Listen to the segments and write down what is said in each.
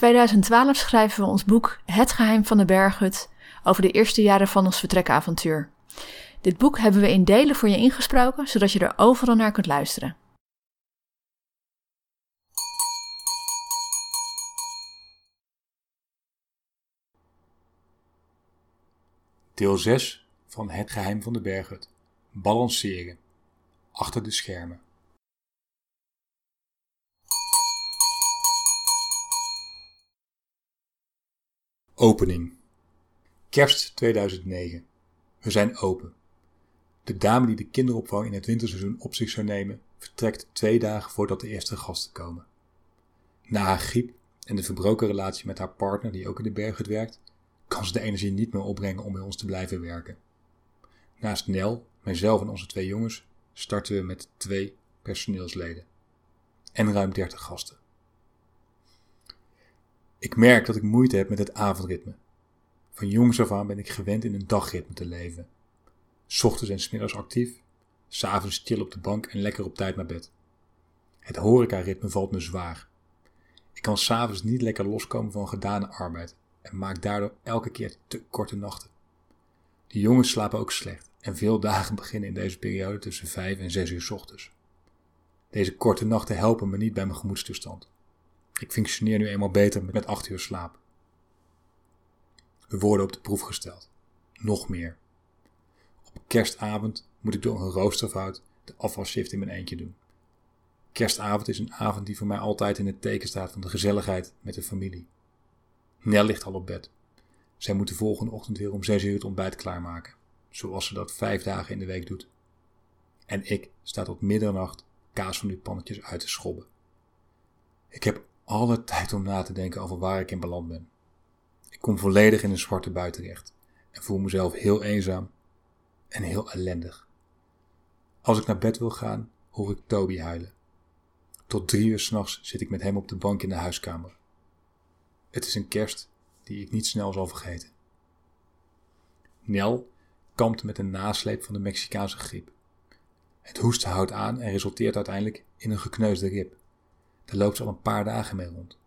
2012 schrijven we ons boek Het geheim van de berghut over de eerste jaren van ons vertrekavontuur. Dit boek hebben we in delen voor je ingesproken, zodat je er overal naar kunt luisteren. Deel 6 van Het geheim van de berghut. Balanceren. Achter de schermen. Opening. Kerst 2009. We zijn open. De dame die de kinderopvang in het winterseizoen op zich zou nemen, vertrekt twee dagen voordat de eerste gasten komen. Na haar griep en de verbroken relatie met haar partner, die ook in de berghut werkt, kan ze de energie niet meer opbrengen om bij ons te blijven werken. Naast Nel, mijzelf en onze twee jongens, starten we met twee personeelsleden en ruim 30 gasten. Ik merk dat ik moeite heb met het avondritme. Van jongs af aan ben ik gewend in een dagritme te leven. Ochtends en smiddags actief, s'avonds stil op de bank en lekker op tijd naar bed. Het horecaritme valt me zwaar. Ik kan s'avonds niet lekker loskomen van gedane arbeid en maak daardoor elke keer te korte nachten. De jongens slapen ook slecht en veel dagen beginnen in deze periode tussen 5 en 6 uur ochtends. Deze korte nachten helpen me niet bij mijn gemoedstoestand. Ik functioneer nu eenmaal beter met 8 uur slaap. We worden op de proef gesteld. Nog meer. Op kerstavond moet ik door een roosterfout de afwasshift in mijn eentje doen. Kerstavond is een avond die voor mij altijd in het teken staat van de gezelligheid met de familie. Nel ligt al op bed. Zij moet de volgende ochtend weer om 6 uur het ontbijt klaarmaken, zoals ze dat vijf dagen in de week doet. En ik sta tot middernacht kaas van uw pannetjes uit te schobben. Ik heb alle tijd om na te denken over waar ik in beland ben. Ik kom volledig in een zwarte bui terecht en voel mezelf heel eenzaam en heel ellendig. Als ik naar bed wil gaan, hoor ik Toby huilen. Tot drie uur s'nachts zit ik met hem op de bank in de huiskamer. Het is een kerst die ik niet snel zal vergeten. Nel kampt met een nasleep van de Mexicaanse griep. Het hoesten houdt aan en resulteert uiteindelijk in een gekneusde rib. Daar loopt ze al een paar dagen mee rond.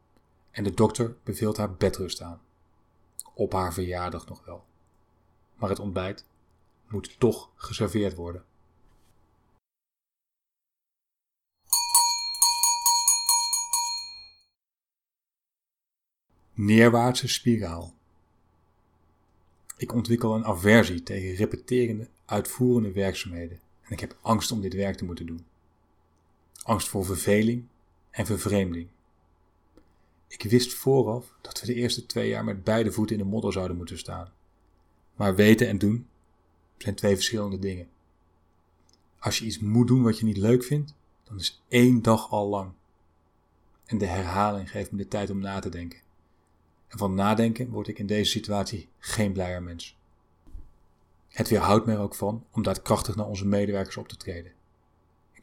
En de dokter beveelt haar bedrust aan. Op haar verjaardag nog wel. Maar het ontbijt moet toch geserveerd worden. Neerwaartse spiraal. Ik ontwikkel een aversie tegen repeterende, uitvoerende werkzaamheden en ik heb angst om dit werk te moeten doen. Angst voor verveling en vervreemding. Ik wist vooraf dat we de eerste twee jaar met beide voeten in de modder zouden moeten staan. Maar weten en doen zijn twee verschillende dingen. Als je iets moet doen wat je niet leuk vindt, dan is één dag al lang. En de herhaling geeft me de tijd om na te denken. En van nadenken word ik in deze situatie geen blijer mens. Het weerhoudt er ook van om daadkrachtig naar onze medewerkers op te treden.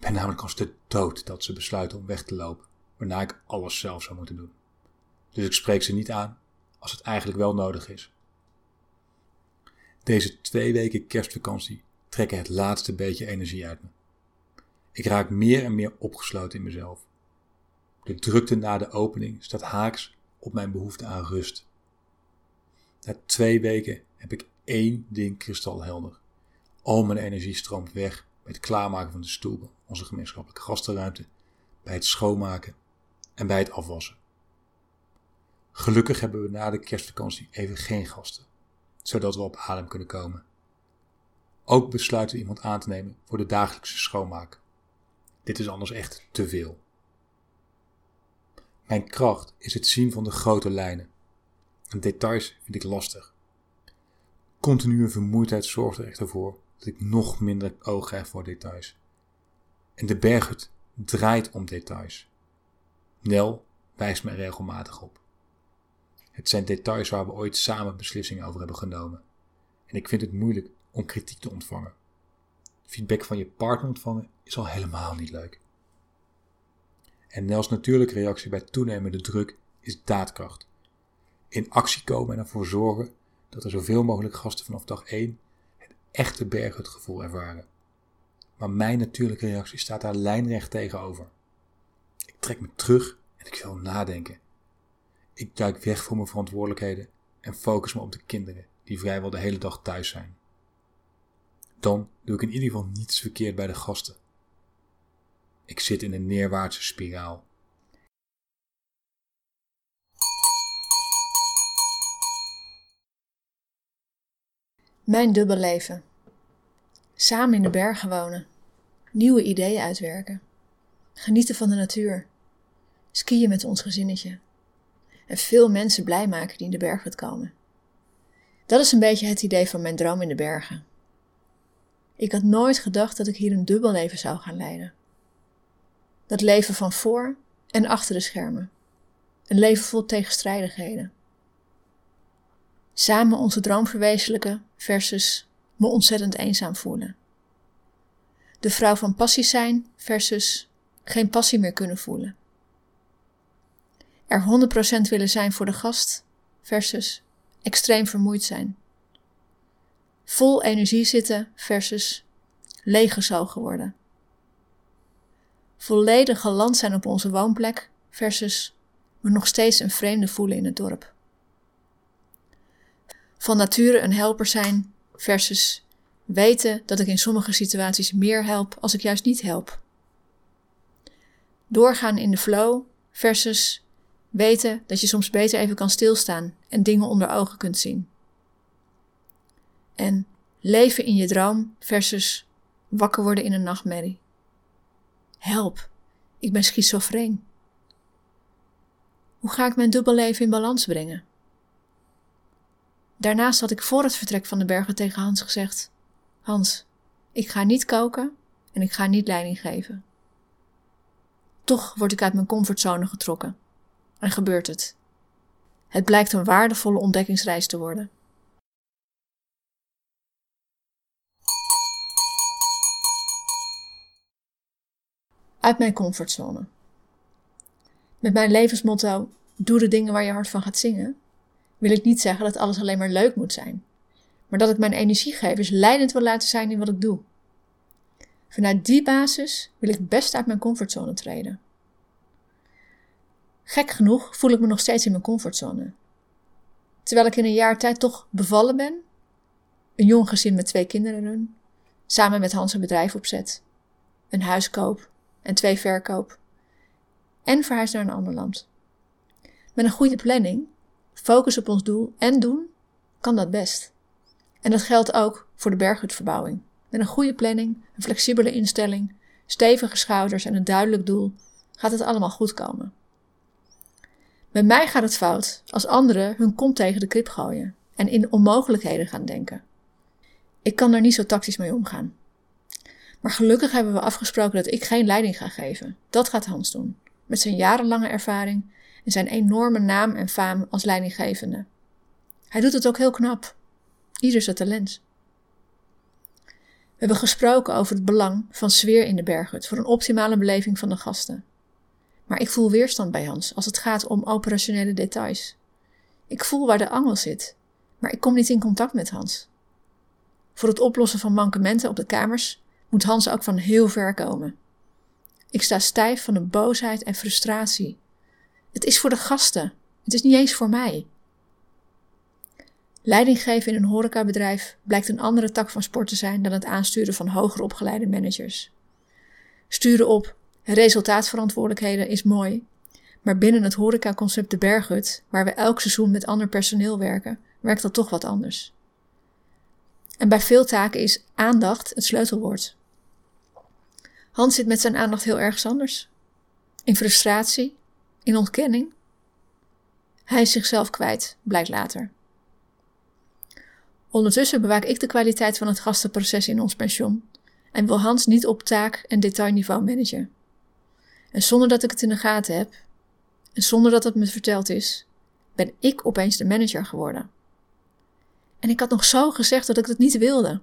Ik ben namelijk als de dood dat ze besluiten om weg te lopen, waarna ik alles zelf zou moeten doen. Dus ik spreek ze niet aan als het eigenlijk wel nodig is. Deze twee weken kerstvakantie trekken het laatste beetje energie uit me. Ik raak meer en meer opgesloten in mezelf. De drukte na de opening staat haaks op mijn behoefte aan rust. Na twee weken heb ik één ding kristalhelder. Al mijn energie stroomt weg het klaarmaken van de stoel, onze gemeenschappelijke gastenruimte, bij het schoonmaken en bij het afwassen. Gelukkig hebben we na de kerstvakantie even geen gasten, zodat we op adem kunnen komen. Ook besluiten we iemand aan te nemen voor de dagelijkse schoonmaak. Dit is anders echt te veel. Mijn kracht is het zien van de grote lijnen. En details vind ik lastig. Continue vermoeidheid zorgt er echter voor dat ik nog minder oog heb voor details. En de berghut draait om details. Nel wijst me regelmatig op. Het zijn details waar we ooit samen beslissingen over hebben genomen. En ik vind het moeilijk om kritiek te ontvangen. Feedback van je partner ontvangen is al helemaal niet leuk. En Nels natuurlijke reactie bij toenemende druk is daadkracht. In actie komen en ervoor zorgen dat er zoveel mogelijk gasten vanaf dag 1 het echte berghutgevoel ervaren. Maar mijn natuurlijke reactie staat daar lijnrecht tegenover. Ik trek me terug en ik wil nadenken. Ik duik weg voor mijn verantwoordelijkheden en focus me op de kinderen die vrijwel de hele dag thuis zijn. Dan doe ik in ieder geval niets verkeerd bij de gasten. Ik zit in een neerwaartse spiraal. Mijn dubbel leven. Samen in de bergen wonen. Nieuwe ideeën uitwerken. Genieten van de natuur. Skiën met ons gezinnetje. En veel mensen blij maken die in de bergen komen. Dat is een beetje het idee van mijn droom in de bergen. Ik had nooit gedacht dat ik hier een dubbel leven zou gaan leiden. Dat leven van voor en achter de schermen. Een leven vol tegenstrijdigheden. Samen onze droom verwezenlijken versus me ontzettend eenzaam voelen. De vrouw van passie zijn versus geen passie meer kunnen voelen. Er 100% willen zijn voor de gast versus extreem vermoeid zijn. Vol energie zitten versus leeggezogen worden. Volledig geland zijn op onze woonplek versus me nog steeds een vreemde voelen in het dorp. Van nature een helper zijn versus weten dat ik in sommige situaties meer help als ik juist niet help. Doorgaan in de flow versus weten dat je soms beter even kan stilstaan en dingen onder ogen kunt zien. En leven in je droom versus wakker worden in een nachtmerrie. Help, ik ben schizofreen. Hoe ga ik mijn dubbelleven in balans brengen? Daarnaast had ik voor het vertrek van de bergen tegen Hans gezegd: Hans, ik ga niet koken en ik ga niet leiding geven. Toch word ik uit mijn comfortzone getrokken. En gebeurt het. Het blijkt een waardevolle ontdekkingsreis te worden. Uit mijn comfortzone. Met mijn levensmotto: doe de dingen waar je hart van gaat zingen, wil ik niet zeggen dat alles alleen maar leuk moet zijn, maar dat ik mijn energiegevers leidend wil laten zijn in wat ik doe. Vanuit die basis wil ik best uit mijn comfortzone treden. Gek genoeg voel ik me nog steeds in mijn comfortzone. Terwijl ik in een jaar tijd toch bevallen ben, een jong gezin met twee kinderen run, samen met Hans een bedrijf opzet, een huis koop en twee verkoop en verhuis naar een ander land. Met een goede planning, focus op ons doel en doen, kan dat best. En dat geldt ook voor de berghutverbouwing. Met een goede planning, een flexibele instelling, stevige schouders en een duidelijk doel gaat het allemaal goed komen. Met mij gaat het fout als anderen hun kont tegen de krip gooien en in onmogelijkheden gaan denken. Ik kan daar niet zo tactisch mee omgaan. Maar gelukkig hebben we afgesproken dat ik geen leiding ga geven. Dat gaat Hans doen, met zijn jarenlange ervaring en zijn enorme naam en faam als leidinggevende. Hij doet het ook heel knap. Ieder zijn talent. We hebben gesproken over het belang van sfeer in de berghut voor een optimale beleving van de gasten. Maar ik voel weerstand bij Hans als het gaat om operationele details. Ik voel waar de angel zit, maar ik kom niet in contact met Hans. Voor het oplossen van mankementen op de kamers moet Hans ook van heel ver komen. Ik sta stijf van de boosheid en frustratie. Het is voor de gasten, het is niet eens voor mij. Leiding geven in een horecabedrijf blijkt een andere tak van sport te zijn dan het aansturen van hoger opgeleide managers. Sturen op Resultaatverantwoordelijkheden is mooi, maar binnen het horecaconcept De Berghut, waar we elk seizoen met ander personeel werken, werkt dat toch wat anders. En bij veel taken is aandacht het sleutelwoord. Hans zit met zijn aandacht heel ergens anders. In frustratie, in ontkenning. Hij is zichzelf kwijt, blijkt later. Ondertussen bewaak ik de kwaliteit van het gastenproces in ons pension en wil Hans niet op taak- en detailniveau managen. En zonder dat ik het in de gaten heb, en zonder dat het me verteld is, ben ik opeens de manager geworden. En ik had nog zo gezegd dat ik het niet wilde.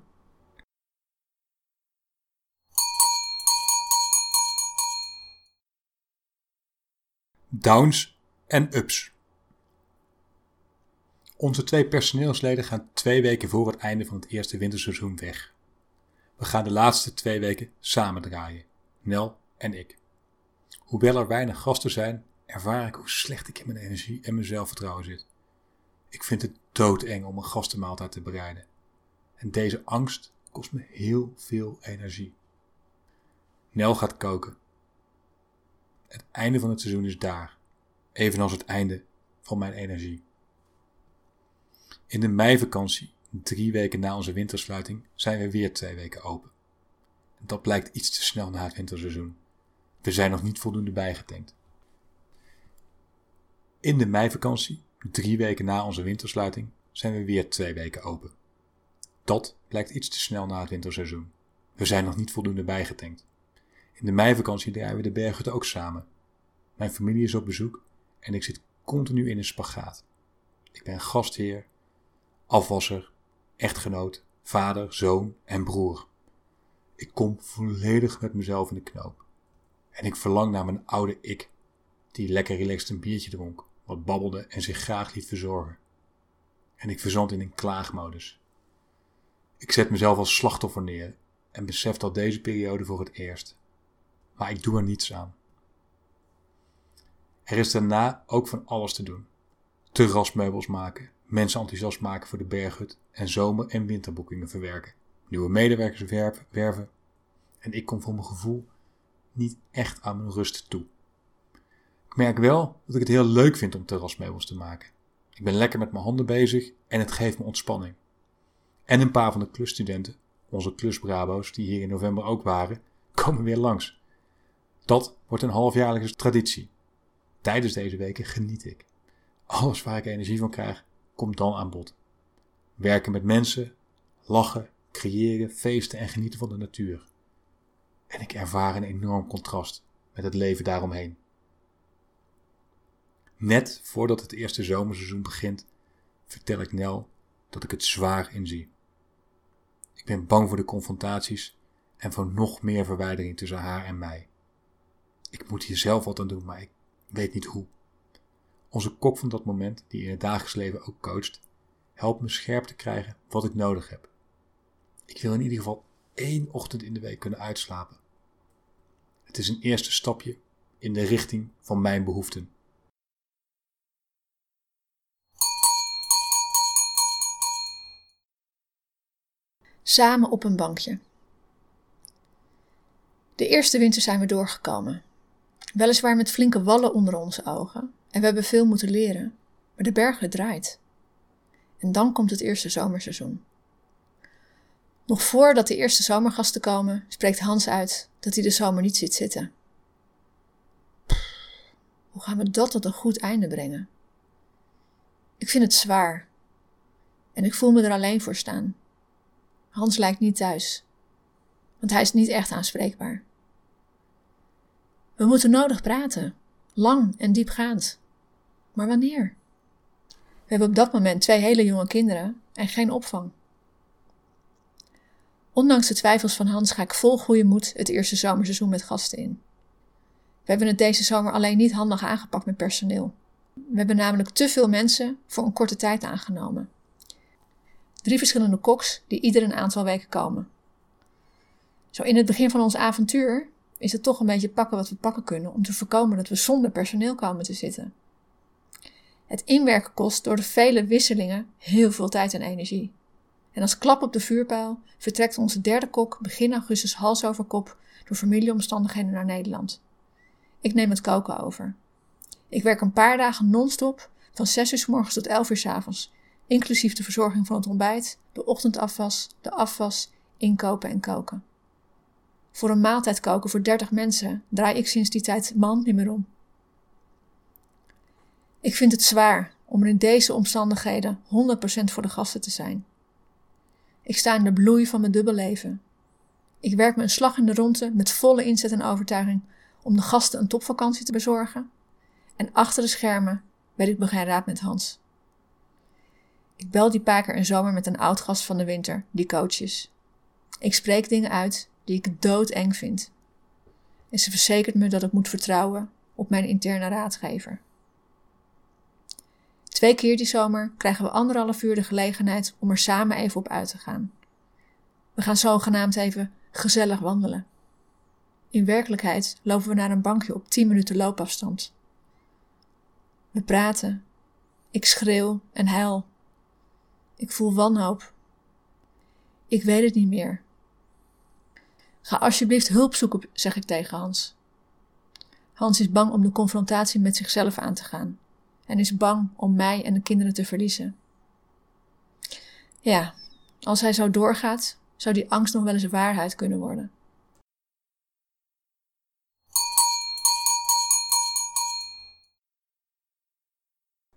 Downs en ups. Onze twee personeelsleden gaan twee weken voor het einde van het eerste winterseizoen weg. We gaan de laatste twee weken samen draaien, Nel en ik. Hoewel er weinig gasten zijn, ervaar ik hoe slecht ik in mijn energie en mijn zelfvertrouwen zit. Ik vind het doodeng om een gastenmaaltijd te bereiden. En deze angst kost me heel veel energie. Nel gaat koken. Het einde van het seizoen is daar, evenals het einde van mijn energie. In de meivakantie, drie weken na onze wintersluiting, zijn we weer twee weken open. Dat blijkt iets te snel na het winterseizoen. We zijn nog niet voldoende bijgetankt. In de meivakantie, drie weken na onze wintersluiting, zijn we weer twee weken open. Dat blijkt iets te snel na het winterseizoen. We zijn nog niet voldoende bijgetankt. In de meivakantie draaien we de bergen ook samen. Mijn familie is op bezoek en ik zit continu in een spagaat. Ik ben gastheer, afwasser, echtgenoot, vader, zoon en broer. Ik kom volledig met mezelf in de knoop. En ik verlang naar mijn oude ik, die lekker relaxed een biertje dronk, wat babbelde en zich graag liet verzorgen. En ik verzand in een klaagmodus. Ik zet mezelf als slachtoffer neer en besef al deze periode voor het eerst. Maar ik doe er niets aan. Er is daarna ook van alles te doen. Terrasmeubels maken, mensen enthousiast maken voor de berghut en zomer- en winterboekingen verwerken, nieuwe medewerkers werven. En ik kom voor mijn gevoel niet echt aan mijn rust toe. Ik merk wel dat ik het heel leuk vind om terrasmeubels te maken. Ik ben lekker met mijn handen bezig en het geeft me ontspanning. En een paar van de klusstudenten, onze klusbrabo's die hier in november ook waren, komen weer langs. Dat wordt een halfjaarlijkse traditie. Tijdens deze weken geniet ik. Alles waar ik energie van krijg, komt dan aan bod. Werken met mensen, lachen, creëren, feesten en genieten van de natuur. En ik ervaar een enorm contrast met het leven daaromheen. Net voordat het eerste zomerseizoen begint, vertel ik Nel dat ik het zwaar inzie. Ik ben bang voor de confrontaties en voor nog meer verwijdering tussen haar en mij. Ik moet hier zelf wat aan doen, maar ik weet niet hoe. Onze kok van dat moment, die in het dagelijks leven ook coacht, helpt me scherp te krijgen wat ik nodig heb. Ik wil in ieder geval één ochtend in de week kunnen uitslapen. Het is een eerste stapje in de richting van mijn behoeften. Samen op een bankje. De eerste winter zijn we doorgekomen. Weliswaar met flinke wallen onder onze ogen, en we hebben veel moeten leren, maar de bergen draait. En dan komt het eerste zomerseizoen. Nog voordat de eerste zomergasten komen, spreekt Hans uit dat hij de zomer niet ziet zitten. hoe gaan we dat tot een goed einde brengen? Ik vind het zwaar. En ik voel me er alleen voor staan. Hans lijkt niet thuis, want hij is niet echt aanspreekbaar. We moeten nodig praten, lang en diepgaand. Maar wanneer? We hebben op dat moment twee hele jonge kinderen en geen opvang. Ondanks de twijfels van Hans ga ik vol goede moed het eerste zomerseizoen met gasten in. We hebben het deze zomer alleen niet handig aangepakt met personeel. We hebben namelijk te veel mensen voor een korte tijd aangenomen. Drie verschillende koks die ieder een aantal weken komen. Zo in het begin van ons avontuur is het toch een beetje pakken wat we pakken kunnen om te voorkomen dat we zonder personeel komen te zitten. Het inwerken kost door de vele wisselingen heel veel tijd en energie. En als klap op de vuurpijl vertrekt onze derde kok begin augustus hals over kop door familieomstandigheden naar Nederland. Ik neem het koken over. Ik werk een paar dagen non-stop van 6 uur s morgens tot 11 uur s avonds, inclusief de verzorging van het ontbijt, de ochtendafwas, de afwas, inkopen en koken. Voor een maaltijd koken voor 30 mensen draai ik sinds die tijd man niet meer om. Ik vind het zwaar om er in deze omstandigheden 100% voor de gasten te zijn. Ik sta in de bloei van mijn dubbelleven. Ik werk me een slag in de ronde met volle inzet en overtuiging om de gasten een topvakantie te bezorgen. En achter de schermen weet ik geen raad met Hans. Ik bel die paar keer een zomer met een oud gast van de winter, die coach is. Ik spreek dingen uit die ik doodeng vind. En ze verzekert me dat ik moet vertrouwen op mijn interne raadgever. Twee keer die zomer krijgen we anderhalf uur de gelegenheid om er samen even op uit te gaan. We gaan zogenaamd even gezellig wandelen. In werkelijkheid lopen we naar een bankje op 10 minuten loopafstand. We praten. Ik schreeuw en huil. Ik voel wanhoop. Ik weet het niet meer. Ga alsjeblieft hulp zoeken, zeg ik tegen Hans. Hans is bang om de confrontatie met zichzelf aan te gaan en is bang om mij en de kinderen te verliezen. Ja, als hij zo doorgaat, zou die angst nog wel eens waarheid kunnen worden.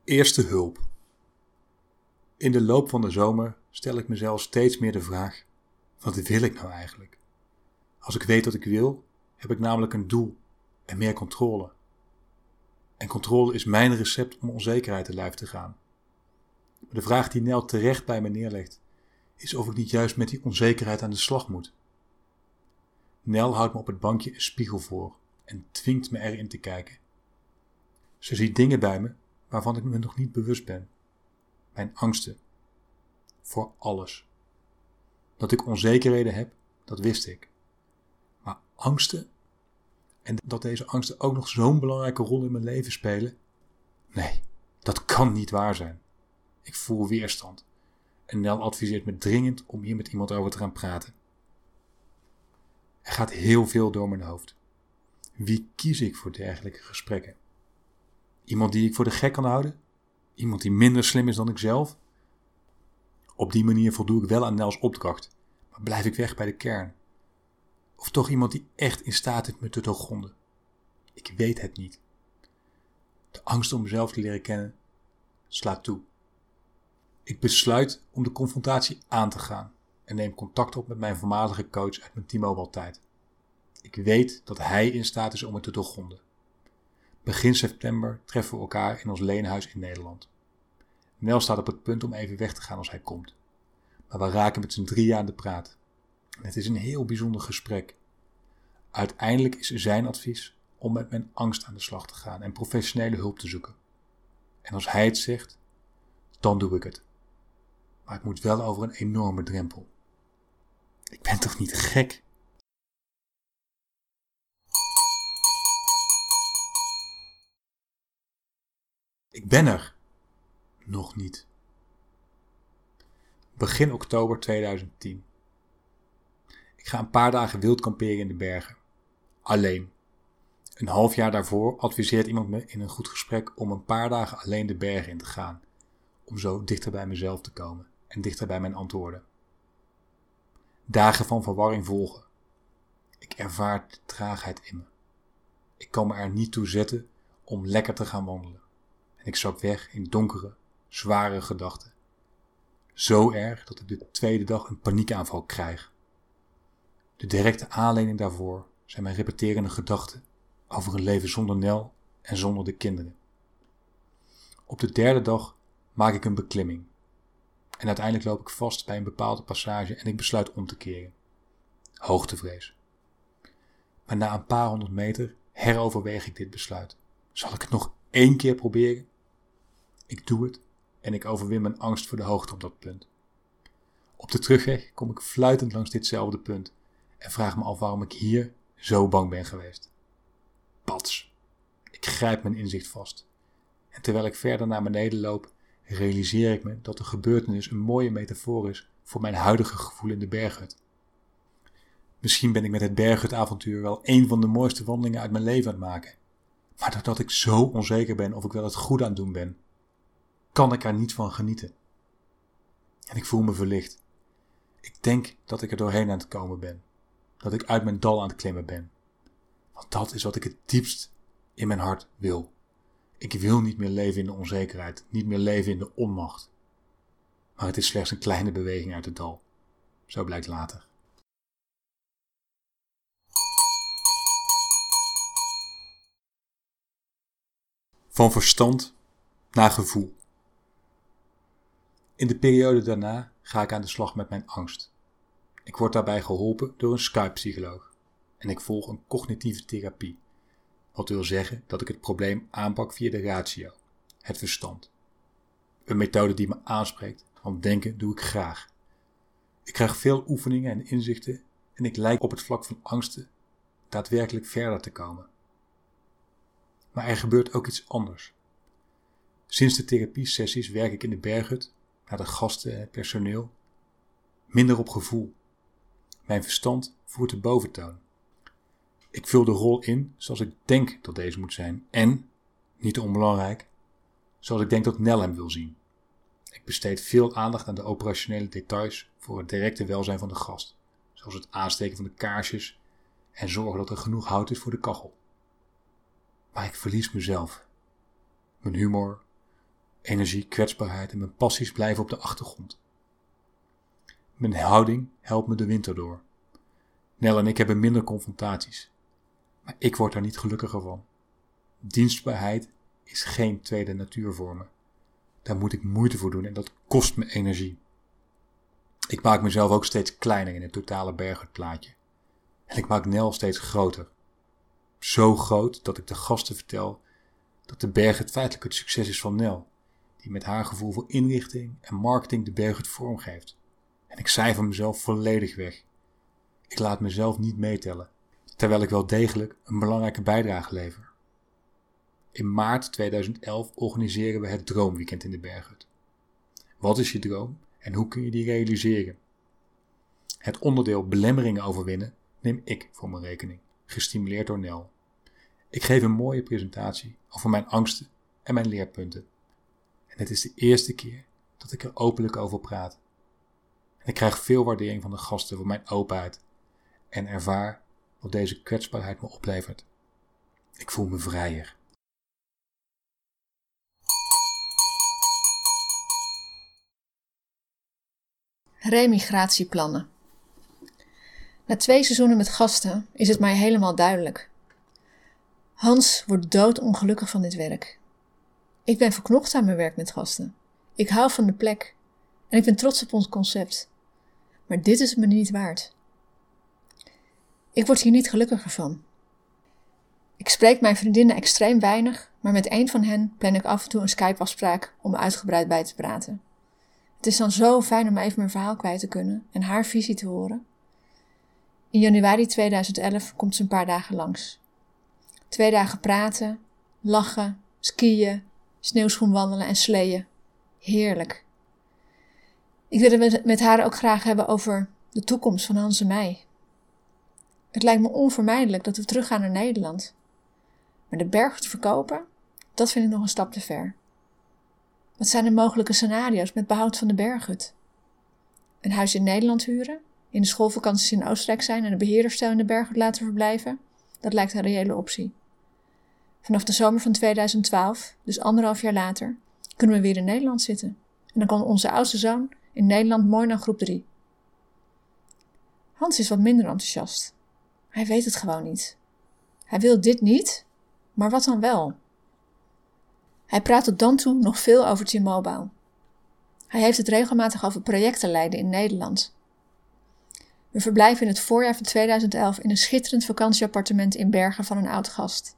Eerste hulp. In de loop van de zomer stel ik mezelf steeds meer de vraag: wat wil ik nou eigenlijk? Als ik weet wat ik wil, heb ik namelijk een doel en meer controle. En controle is mijn recept om onzekerheid te lijf te gaan. Maar de vraag die Nel terecht bij me neerlegt, is of ik niet juist met die onzekerheid aan de slag moet. Nel houdt me op het bankje een spiegel voor en dwingt me erin te kijken. Ze ziet dingen bij me waarvan ik me nog niet bewust ben. Mijn angsten. Voor alles. Dat ik onzekerheden heb, dat wist ik. Maar angsten? En dat deze angsten ook nog zo'n belangrijke rol in mijn leven spelen? Nee, dat kan niet waar zijn. Ik voel weerstand. En Nel adviseert me dringend om hier met iemand over te gaan praten. Er gaat heel veel door mijn hoofd. Wie kies ik voor dergelijke gesprekken? Iemand die ik voor de gek kan houden? Iemand die minder slim is dan ik zelf? Op die manier voldoe ik wel aan Nels opdracht, maar blijf ik weg bij de kern. Of toch iemand die echt in staat is me te doorgronden? Ik weet het niet. De angst om mezelf te leren kennen slaat toe. Ik besluit om de confrontatie aan te gaan en neem contact op met mijn voormalige coach uit mijn T-Mobile tijd. Ik weet dat hij in staat is om het te doorgronden. Begin september treffen we elkaar in ons leenhuis in Nederland. Nel staat op het punt om even weg te gaan als hij komt. Maar we raken met z'n drieën aan de praat. Het is een heel bijzonder gesprek. Uiteindelijk is zijn advies om met mijn angst aan de slag te gaan en professionele hulp te zoeken. En als hij het zegt, dan doe ik het. Maar ik moet wel over een enorme drempel. Ik ben toch niet gek? Ik ben er. Nog niet. Begin oktober 2010. Ik ga een paar dagen wild kamperen in de bergen. Alleen. Een half jaar daarvoor adviseert iemand me in een goed gesprek om een paar dagen alleen de bergen in te gaan. Om zo dichter bij mezelf te komen en dichter bij mijn antwoorden. Dagen van verwarring volgen. Ik ervaar traagheid in me. Ik kan me er niet toe zetten om lekker te gaan wandelen. En ik zak weg in donkere, zware gedachten. Zo erg dat ik de tweede dag een paniekaanval krijg. De directe aanleiding daarvoor zijn mijn repeterende gedachten over een leven zonder Nel en zonder de kinderen. Op de derde dag maak ik een beklimming. En uiteindelijk loop ik vast bij een bepaalde passage en ik besluit om te keren. Hoogtevrees. Maar na een paar honderd meter heroverweeg ik dit besluit. Zal ik het nog één keer proberen? Ik doe het en ik overwin mijn angst voor de hoogte op dat punt. Op de terugweg kom ik fluitend langs ditzelfde punt en vraag me af waarom ik hier zo bang ben geweest. Pats. Ik grijp mijn inzicht vast. En terwijl ik verder naar beneden loop, realiseer ik me dat de gebeurtenis een mooie metafoor is voor mijn huidige gevoel in de berghut. Misschien ben ik met het berghutavontuur wel een van de mooiste wandelingen uit mijn leven aan het maken. Maar doordat ik zo onzeker ben of ik wel het goed aan het doen ben, kan ik er niet van genieten. En ik voel me verlicht. Ik denk dat ik er doorheen aan het komen ben. Dat ik uit mijn dal aan het klimmen ben. Want dat is wat ik het diepst in mijn hart wil. Ik wil niet meer leven in de onzekerheid, niet meer leven in de onmacht. Maar het is slechts een kleine beweging uit het dal. Zo blijkt later. Van verstand naar gevoel. In de periode daarna ga ik aan de slag met mijn angst. Ik word daarbij geholpen door een Skype-psycholoog en ik volg een cognitieve therapie. Wat wil zeggen dat ik het probleem aanpak via de ratio, het verstand. Een methode die me aanspreekt, want denken doe ik graag. Ik krijg veel oefeningen en inzichten en ik lijk op het vlak van angsten daadwerkelijk verder te komen. Maar er gebeurt ook iets anders. Sinds de therapiesessies werk ik in de berghut, naar de gasten en het personeel, minder op gevoel. Mijn verstand voert de boventoon. Ik vul de rol in zoals ik denk dat deze moet zijn en, niet onbelangrijk, zoals ik denk dat Nel hem wil zien. Ik besteed veel aandacht aan de operationele details voor het directe welzijn van de gast, zoals het aansteken van de kaarsjes en zorgen dat er genoeg hout is voor de kachel. Maar ik verlies mezelf. Mijn humor, energie, kwetsbaarheid en mijn passies blijven op de achtergrond. Mijn houding helpt me de winter door. Nel en ik hebben minder confrontaties, maar ik word daar niet gelukkiger van. Dienstbaarheid is geen tweede natuur voor me. Daar moet ik moeite voor doen en dat kost me energie. Ik maak mezelf ook steeds kleiner in het totale berghutplaatje. En ik maak Nel steeds groter. Zo groot dat ik de gasten vertel dat de berg het feitelijk het succes is van Nel, die met haar gevoel voor inrichting en marketing de berg het vormgeeft. Ik cijfer mezelf volledig weg. Ik laat mezelf niet meetellen, terwijl ik wel degelijk een belangrijke bijdrage lever. In maart 2011 organiseren we het Droomweekend in de Berghut. Wat is je droom en hoe kun je die realiseren? Het onderdeel belemmeringen overwinnen neem ik voor mijn rekening, gestimuleerd door Nel. Ik geef een mooie presentatie over mijn angsten en mijn leerpunten. En het is de eerste keer dat ik er openlijk over praat. Ik krijg veel waardering van de gasten voor mijn openheid en ervaar wat deze kwetsbaarheid me oplevert. Ik voel me vrijer. Remigratieplannen. Na twee seizoenen met gasten is het mij helemaal duidelijk. Hans wordt doodongelukkig van dit werk. Ik ben verknocht aan mijn werk met gasten. Ik hou van de plek en ik ben trots op ons concept. Maar dit is me niet waard. Ik word hier niet gelukkiger van. Ik spreek mijn vriendinnen extreem weinig, maar met een van hen plan ik af en toe een Skype-afspraak om uitgebreid bij te praten. Het is dan zo fijn om even mijn verhaal kwijt te kunnen en haar visie te horen. In januari 2011 komt ze een paar dagen langs. Twee dagen praten, lachen, skiën, sneeuwschoenwandelen en sleeën. Heerlijk. Ik wil het met haar ook graag hebben over de toekomst van Hans en mij. Het lijkt me onvermijdelijk dat we teruggaan naar Nederland. Maar de berg te verkopen, dat vind ik nog een stap te ver. Wat zijn de mogelijke scenario's met behoud van de berghut? Een huis in Nederland huren, in de schoolvakanties in Oostenrijk zijn en de beheerderstel in de berghut laten verblijven? Dat lijkt een reële optie. Vanaf de zomer van 2012, dus anderhalf jaar later, kunnen we weer in Nederland zitten. En dan kan onze oudste zoon in Nederland mooi naar groep 3. Hans is wat minder enthousiast. Hij weet het gewoon niet. Hij wil dit niet, maar wat dan wel? Hij praat tot dan toe nog veel over T-Mobile. Hij heeft het regelmatig over projecten leiden in Nederland. We verblijven in het voorjaar van 2011 in een schitterend vakantieappartement in Bergen van een oud gast.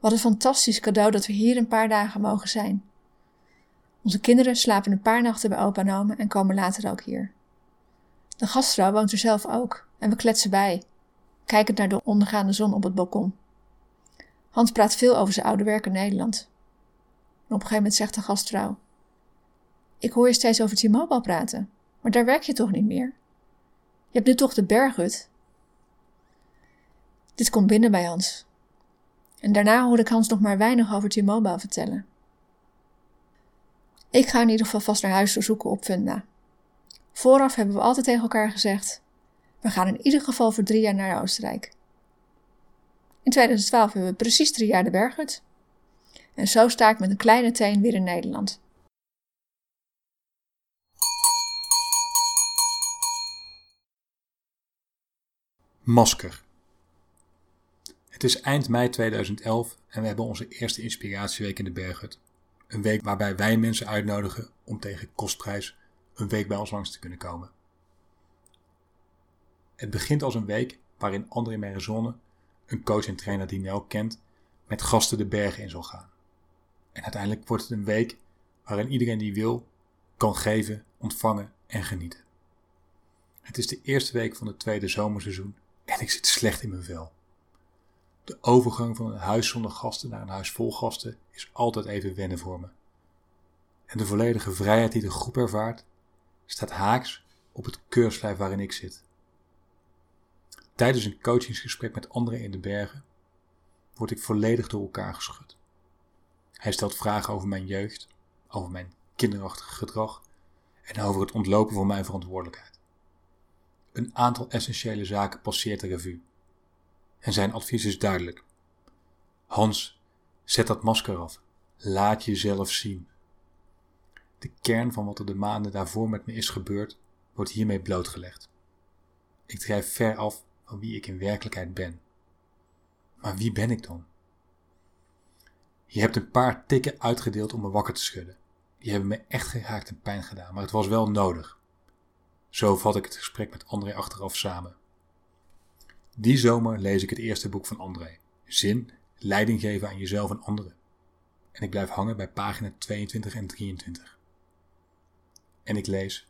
Wat een fantastisch cadeau dat we hier een paar dagen mogen zijn. Onze kinderen slapen een paar nachten bij opa en oma en komen later ook hier. De gastvrouw woont er zelf ook en we kletsen bij, kijkend naar de ondergaande zon op het balkon. Hans praat veel over zijn oude werk in Nederland. Op een gegeven moment zegt de gastvrouw: Ik hoor je steeds over T-Mobile praten, maar daar werk je toch niet meer? Je hebt nu toch de berghut? Dit komt binnen bij Hans. En daarna hoor ik Hans nog maar weinig over T-Mobile vertellen. Ik ga in ieder geval vast naar huis zoeken op Funda. Vooraf hebben we altijd tegen elkaar gezegd: we gaan in ieder geval voor drie jaar naar Oostenrijk. In 2012 hebben we precies drie jaar de berghut. En zo sta ik met een kleine teen weer in Nederland. Masker. Het is eind mei 2011 en we hebben onze eerste inspiratieweek in de Berghut. Een week waarbij wij mensen uitnodigen om tegen kostprijs een week bij ons langs te kunnen komen. Het begint als een week waarin André Merizone, een coach en trainer die Nel kent, met gasten de bergen in zal gaan. En uiteindelijk wordt het een week waarin iedereen die wil kan geven, ontvangen en genieten. Het is de eerste week van het tweede zomerseizoen en ik zit slecht in mijn vel. De overgang van een huis zonder gasten naar een huis vol gasten is altijd even wennen voor me. En de volledige vrijheid die de groep ervaart, staat haaks op het keurslijf waarin ik zit. Tijdens een coachingsgesprek met anderen in de bergen word ik volledig door elkaar geschud. Hij stelt vragen over mijn jeugd, over mijn kinderachtige gedrag en over het ontlopen van mijn verantwoordelijkheid. Een aantal essentiële zaken passeert de revue. En zijn advies is duidelijk. Hans, zet dat masker af. Laat jezelf zien. De kern van wat er de maanden daarvoor met me is gebeurd, wordt hiermee blootgelegd. Ik drijf ver af van wie ik in werkelijkheid ben. Maar wie ben ik dan? Je hebt een paar tikken uitgedeeld om me wakker te schudden. Die hebben me echt geraakt en pijn gedaan, maar het was wel nodig. Zo vat ik het gesprek met André achteraf samen. Die zomer lees ik het eerste boek van André. Zin, leiding geven aan jezelf en anderen. En ik blijf hangen bij pagina 22 en 23. En ik lees.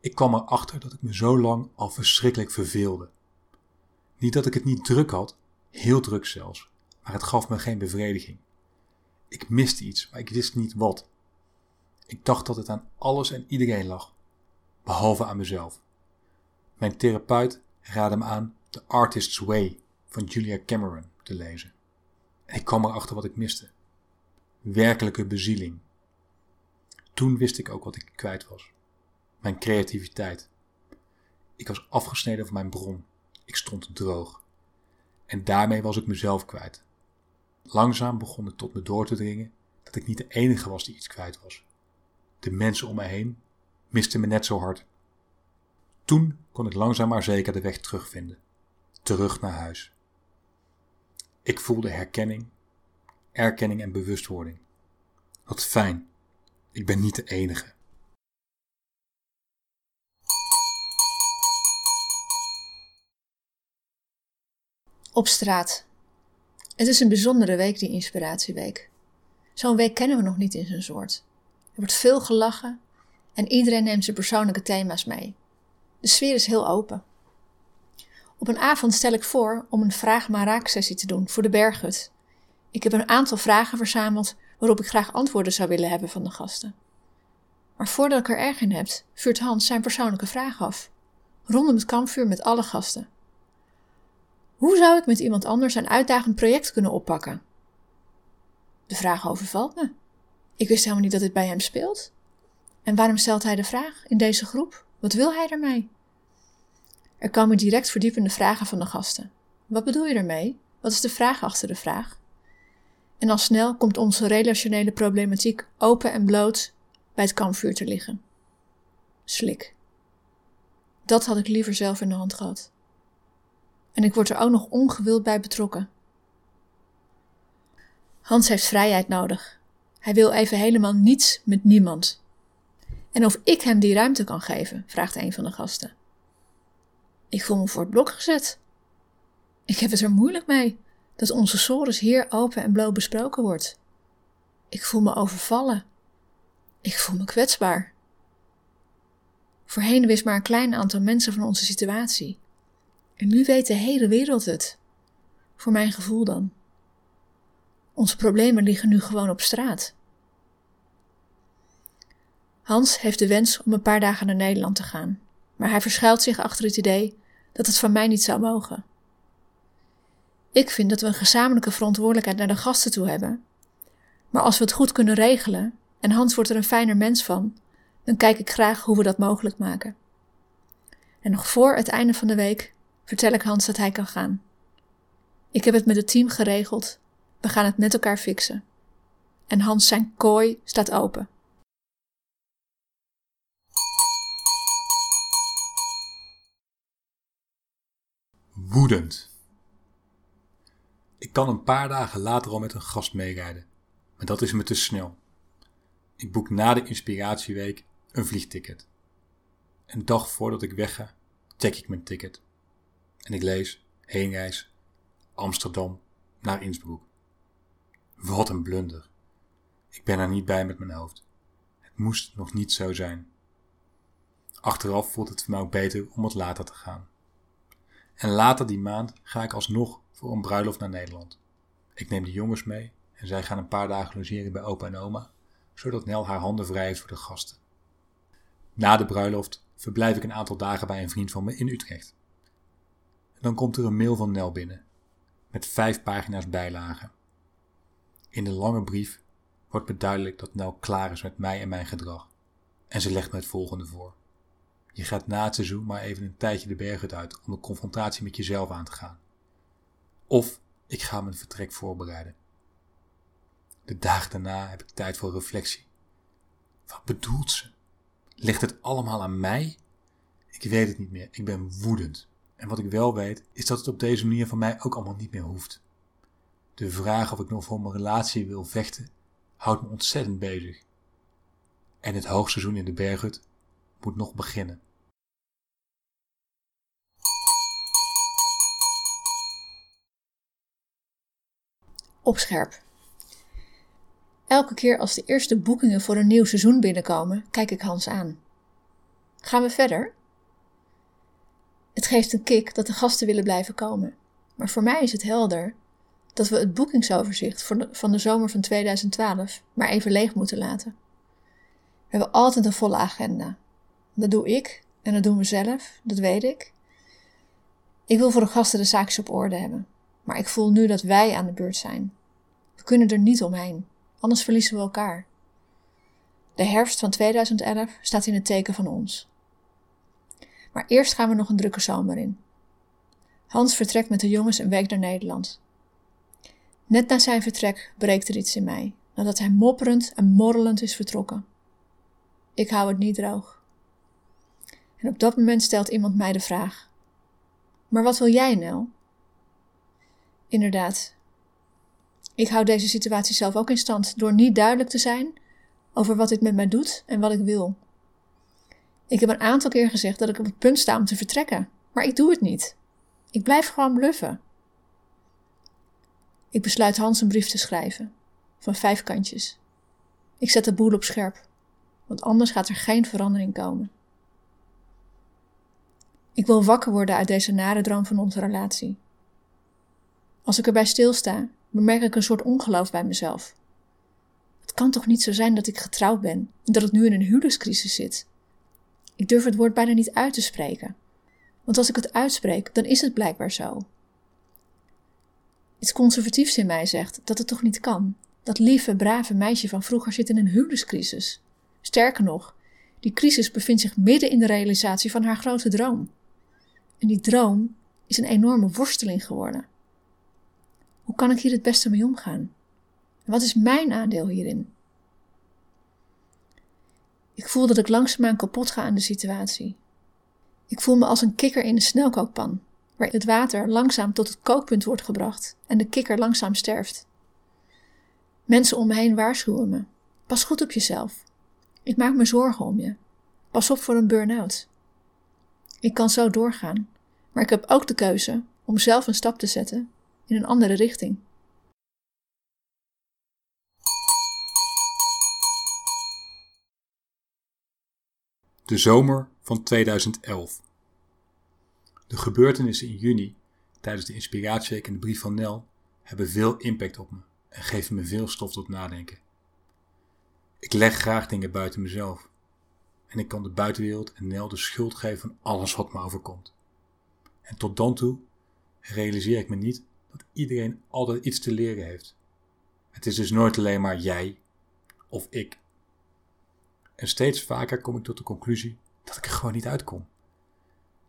Ik kwam erachter dat ik me zo lang al verschrikkelijk verveelde. Niet dat ik het niet druk had, heel druk zelfs, maar het gaf me geen bevrediging. Ik miste iets, maar ik wist niet wat. Ik dacht dat het aan alles en iedereen lag, behalve aan mezelf. Mijn therapeut raadde me aan The Artist's Way van Julia Cameron te lezen. En ik kwam erachter wat ik miste. Werkelijke bezieling. Toen wist ik ook wat ik kwijt was. Mijn creativiteit. Ik was afgesneden van mijn bron. Ik stond droog. En daarmee was ik mezelf kwijt. Langzaam begon het tot me door te dringen dat ik niet de enige was die iets kwijt was. De mensen om me heen misten me net zo hard. Toen kon ik langzaam maar zeker de weg terugvinden. Terug naar huis. Ik voelde herkenning, erkenning en bewustwording. Wat fijn. Ik ben niet de enige. Op straat. Het is een bijzondere week, die Inspiratieweek. Zo'n week kennen we nog niet in zijn soort. Er wordt veel gelachen en iedereen neemt zijn persoonlijke thema's mee. De sfeer is heel open. Op een avond stel ik voor om een vraag maar sessie te doen voor de berghut. Ik heb een aantal vragen verzameld waarop ik graag antwoorden zou willen hebben van de gasten. Maar voordat ik er erg in heb, vuurt Hans zijn persoonlijke vraag af. Rondom het kampvuur met alle gasten. Hoe zou ik met iemand anders een uitdagend project kunnen oppakken? De vraag overvalt me. Ik wist helemaal niet dat dit bij hem speelt. En waarom stelt hij de vraag in deze groep? Wat wil hij ermee? Er komen direct verdiepende vragen van de gasten. Wat bedoel je ermee? Wat is de vraag achter de vraag? En al snel komt onze relationele problematiek open en bloot bij het kampvuur te liggen. Slik. Dat had ik liever zelf in de hand gehad. En ik word er ook nog ongewild bij betrokken. Hans heeft vrijheid nodig. Hij wil even helemaal niets met niemand. En of ik hem die ruimte kan geven, vraagt een van de gasten. Ik voel me voor het blok gezet. Ik heb het er moeilijk mee dat onze sores hier open en bloot besproken wordt. Ik voel me overvallen. Ik voel me kwetsbaar. Voorheen wist maar een klein aantal mensen van onze situatie. En nu weet de hele wereld het. Voor mijn gevoel dan. Onze problemen liggen nu gewoon op straat. Hans heeft de wens om een paar dagen naar Nederland te gaan, maar hij verschuilt zich achter het idee dat het van mij niet zou mogen. Ik vind dat we een gezamenlijke verantwoordelijkheid naar de gasten toe hebben. Maar als we het goed kunnen regelen en Hans wordt er een fijner mens van, dan kijk ik graag hoe we dat mogelijk maken. En nog voor het einde van de week vertel ik Hans dat hij kan gaan. Ik heb het met het team geregeld. We gaan het met elkaar fixen. En Hans zijn kooi staat open. Woedend. kan een paar dagen later al met een gast meerijden, maar dat is me te snel. Ik boek na de inspiratieweek een vliegticket. Een dag voordat ik wegga, check ik mijn ticket. En ik lees heenreis Amsterdam naar Innsbruck. Wat een blunder. Ik ben er niet bij met mijn hoofd. Het moest nog niet zo zijn. Achteraf voelt het voor mij ook beter om wat later te gaan. En later die maand ga ik alsnog voor een bruiloft naar Nederland. Ik neem de jongens mee en zij gaan een paar dagen logeren bij opa en oma, zodat Nel haar handen vrij heeft voor de gasten. Na de bruiloft verblijf ik een aantal dagen bij een vriend van me in Utrecht. Dan komt er een mail van Nel binnen, met vijf pagina's bijlagen. In de lange brief wordt me duidelijk dat Nel klaar is met mij en mijn gedrag. En ze legt me het volgende voor. Je gaat na het seizoen maar even een tijdje de bergen uit om de confrontatie met jezelf aan te gaan. Of ik ga mijn vertrek voorbereiden. De dagen daarna heb ik tijd voor reflectie. Wat bedoelt ze? Ligt het allemaal aan mij? Ik weet het niet meer. Ik ben woedend. En wat ik wel weet, is dat het op deze manier van mij ook allemaal niet meer hoeft. De vraag of ik nog voor mijn relatie wil vechten, houdt me ontzettend bezig. En het hoogseizoen in de berghut moet nog beginnen. Op scherp. Elke keer als de eerste boekingen voor een nieuw seizoen binnenkomen, kijk ik Hans aan. Gaan we verder? Het geeft een kick dat de gasten willen blijven komen. Maar voor mij is het helder dat we het boekingsoverzicht van de zomer van 2012 maar even leeg moeten laten. We hebben altijd een volle agenda. Dat doe ik en dat doen we zelf, dat weet ik. Ik wil voor de gasten de zaakjes op orde hebben. Maar ik voel nu dat wij aan de beurt zijn. We kunnen er niet omheen, anders verliezen we elkaar. De herfst van 2011 staat in het teken van ons. Maar eerst gaan we nog een drukke zomer in. Hans vertrekt met de jongens een week naar Nederland. Net na zijn vertrek breekt er iets in mij, nadat hij mopperend en morrelend is vertrokken. Ik hou het niet droog. En op dat moment stelt iemand mij de vraag: Maar wat wil jij, Nel? Inderdaad. Ik hou deze situatie zelf ook in stand door niet duidelijk te zijn over wat dit met mij doet en wat ik wil. Ik heb een aantal keer gezegd dat ik op het punt sta om te vertrekken, maar ik doe het niet. Ik blijf gewoon bluffen. Ik besluit Hans een brief te schrijven, van vijf kantjes. Ik zet de boel op scherp, want anders gaat er geen verandering komen. Ik wil wakker worden uit deze nare droom van onze relatie. Als ik erbij stilsta, bemerk ik een soort ongeloof bij mezelf. Het kan toch niet zo zijn dat ik getrouwd ben en dat ik nu in een huwelijkscrisis zit? Ik durf het woord bijna niet uit te spreken. Want als ik het uitspreek, dan is het blijkbaar zo. Iets conservatiefs in mij zegt dat het toch niet kan. Dat lieve, brave meisje van vroeger zit in een huwelijkscrisis. Sterker nog, die crisis bevindt zich midden in de realisatie van haar grote droom. En die droom is een enorme worsteling geworden. Hoe kan ik hier het beste mee omgaan? Wat is mijn aandeel hierin? Ik voel dat ik langzaamaan kapot ga aan de situatie. Ik voel me als een kikker in een snelkookpan, waar het water langzaam tot het kookpunt wordt gebracht en de kikker langzaam sterft. Mensen om me heen waarschuwen me. Pas goed op jezelf. Ik maak me zorgen om je. Pas op voor een burn-out. Ik kan zo doorgaan, maar ik heb ook de keuze om zelf een stap te zetten in een andere richting. De zomer van 2011. De gebeurtenissen in juni tijdens de Inspiratieweek en de brief van Nel hebben veel impact op me en geven me veel stof tot nadenken. Ik leg graag dingen buiten mezelf en ik kan de buitenwereld en Nel de schuld geven van alles wat me overkomt. En tot dan toe realiseer ik me niet dat iedereen altijd iets te leren heeft. Het is dus nooit alleen maar jij of ik. En steeds vaker kom ik tot de conclusie dat ik er gewoon niet uitkom.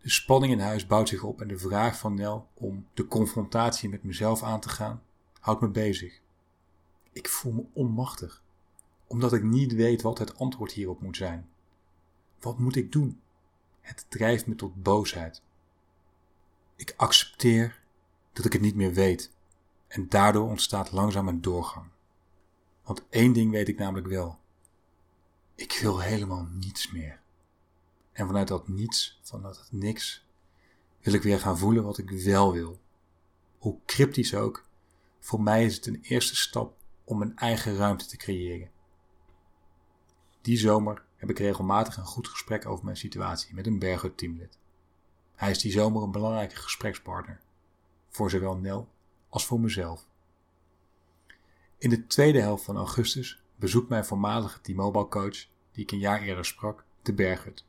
De spanning in huis bouwt zich op en de vraag van Nel om de confrontatie met mezelf aan te gaan, houdt me bezig. Ik voel me onmachtig, omdat ik niet weet wat het antwoord hierop moet zijn. Wat moet ik doen? Het drijft me tot boosheid. Ik accepteer dat ik het niet meer weet. En daardoor ontstaat langzaam een doorgang. Want één ding weet ik namelijk wel. Ik wil helemaal niets meer. En vanuit dat niets, vanuit dat niks, wil ik weer gaan voelen wat ik wel wil. Hoe cryptisch ook, voor mij is het een eerste stap om een eigen ruimte te creëren. Die zomer heb ik regelmatig een goed gesprek over mijn situatie met een Berghut teamlid. Hij is die zomer een belangrijke gesprekspartner, voor zowel Nel als voor mezelf. In de tweede helft van augustus bezoekt mijn voormalige T-Mobile coach, die ik een jaar eerder sprak, de Berghut.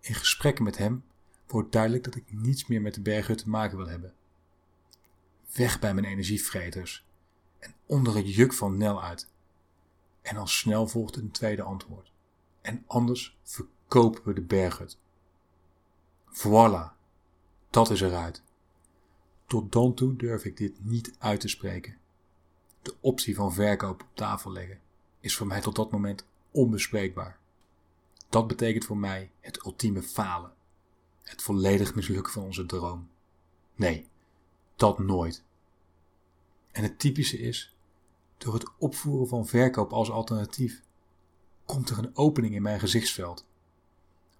In gesprekken met hem wordt duidelijk dat ik niets meer met de Berghut te maken wil hebben. Weg bij mijn energievreters en onder het juk van Nel uit. En al snel volgt een tweede antwoord. En anders verkopen we de Berghut. Voilà, dat is eruit. Tot dan toe durf ik dit niet uit te spreken. De optie van verkoop op tafel leggen is voor mij tot dat moment onbespreekbaar. Dat betekent voor mij het ultieme falen. Het volledig mislukken van onze droom. Nee, dat nooit. En het typische is, door het opvoeren van verkoop als alternatief, komt er een opening in mijn gezichtsveld.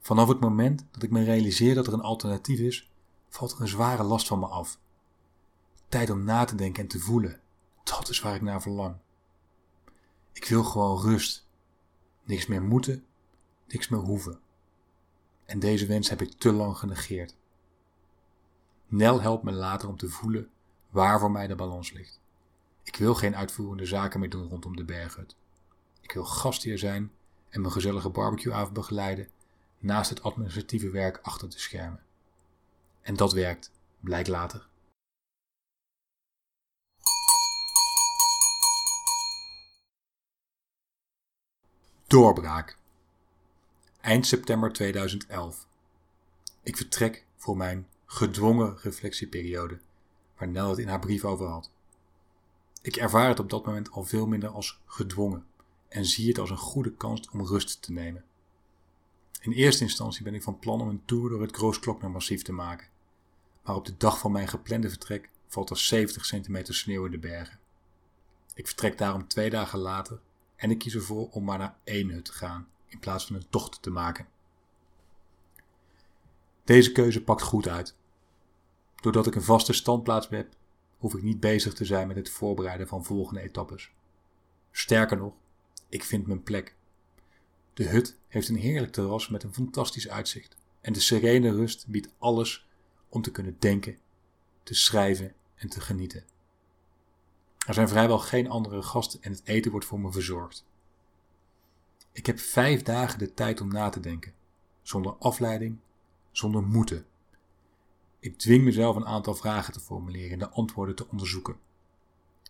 Vanaf het moment dat ik me realiseer dat er een alternatief is, valt er een zware last van me af. Tijd om na te denken en te voelen, dat is waar ik naar verlang. Ik wil gewoon rust. Niks meer moeten, niks meer hoeven. En deze wens heb ik te lang genegeerd. Nel helpt me later om te voelen waar voor mij de balans ligt. Ik wil geen uitvoerende zaken meer doen rondom de berghut. Ik wil gastheer zijn en mijn gezellige barbecueavond begeleiden naast het administratieve werk achter de schermen. En dat werkt, blijkt later. Doorbraak. Eind september 2011. Ik vertrek voor mijn gedwongen reflectieperiode, waar Nel het in haar brief over had. Ik ervaar het op dat moment al veel minder als gedwongen en zie het als een goede kans om rust te nemen. In eerste instantie ben ik van plan om een tour door het Grooskloknermassief te maken, maar op de dag van mijn geplande vertrek valt er 70 centimeter sneeuw in de bergen. Ik vertrek daarom twee dagen later en ik kies ervoor om maar naar één hut te gaan in plaats van een tocht te maken. Deze keuze pakt goed uit. Doordat ik een vaste standplaats heb, hoef ik niet bezig te zijn met het voorbereiden van volgende etappes. Sterker nog, ik vind mijn plek. De hut heeft een heerlijk terras met een fantastisch uitzicht en de serene rust biedt alles om te kunnen denken, te schrijven en te genieten. Er zijn vrijwel geen andere gasten en het eten wordt voor me verzorgd. Ik heb vijf dagen de tijd om na te denken, zonder afleiding, zonder moeten. Ik dwing mezelf een aantal vragen te formuleren en de antwoorden te onderzoeken.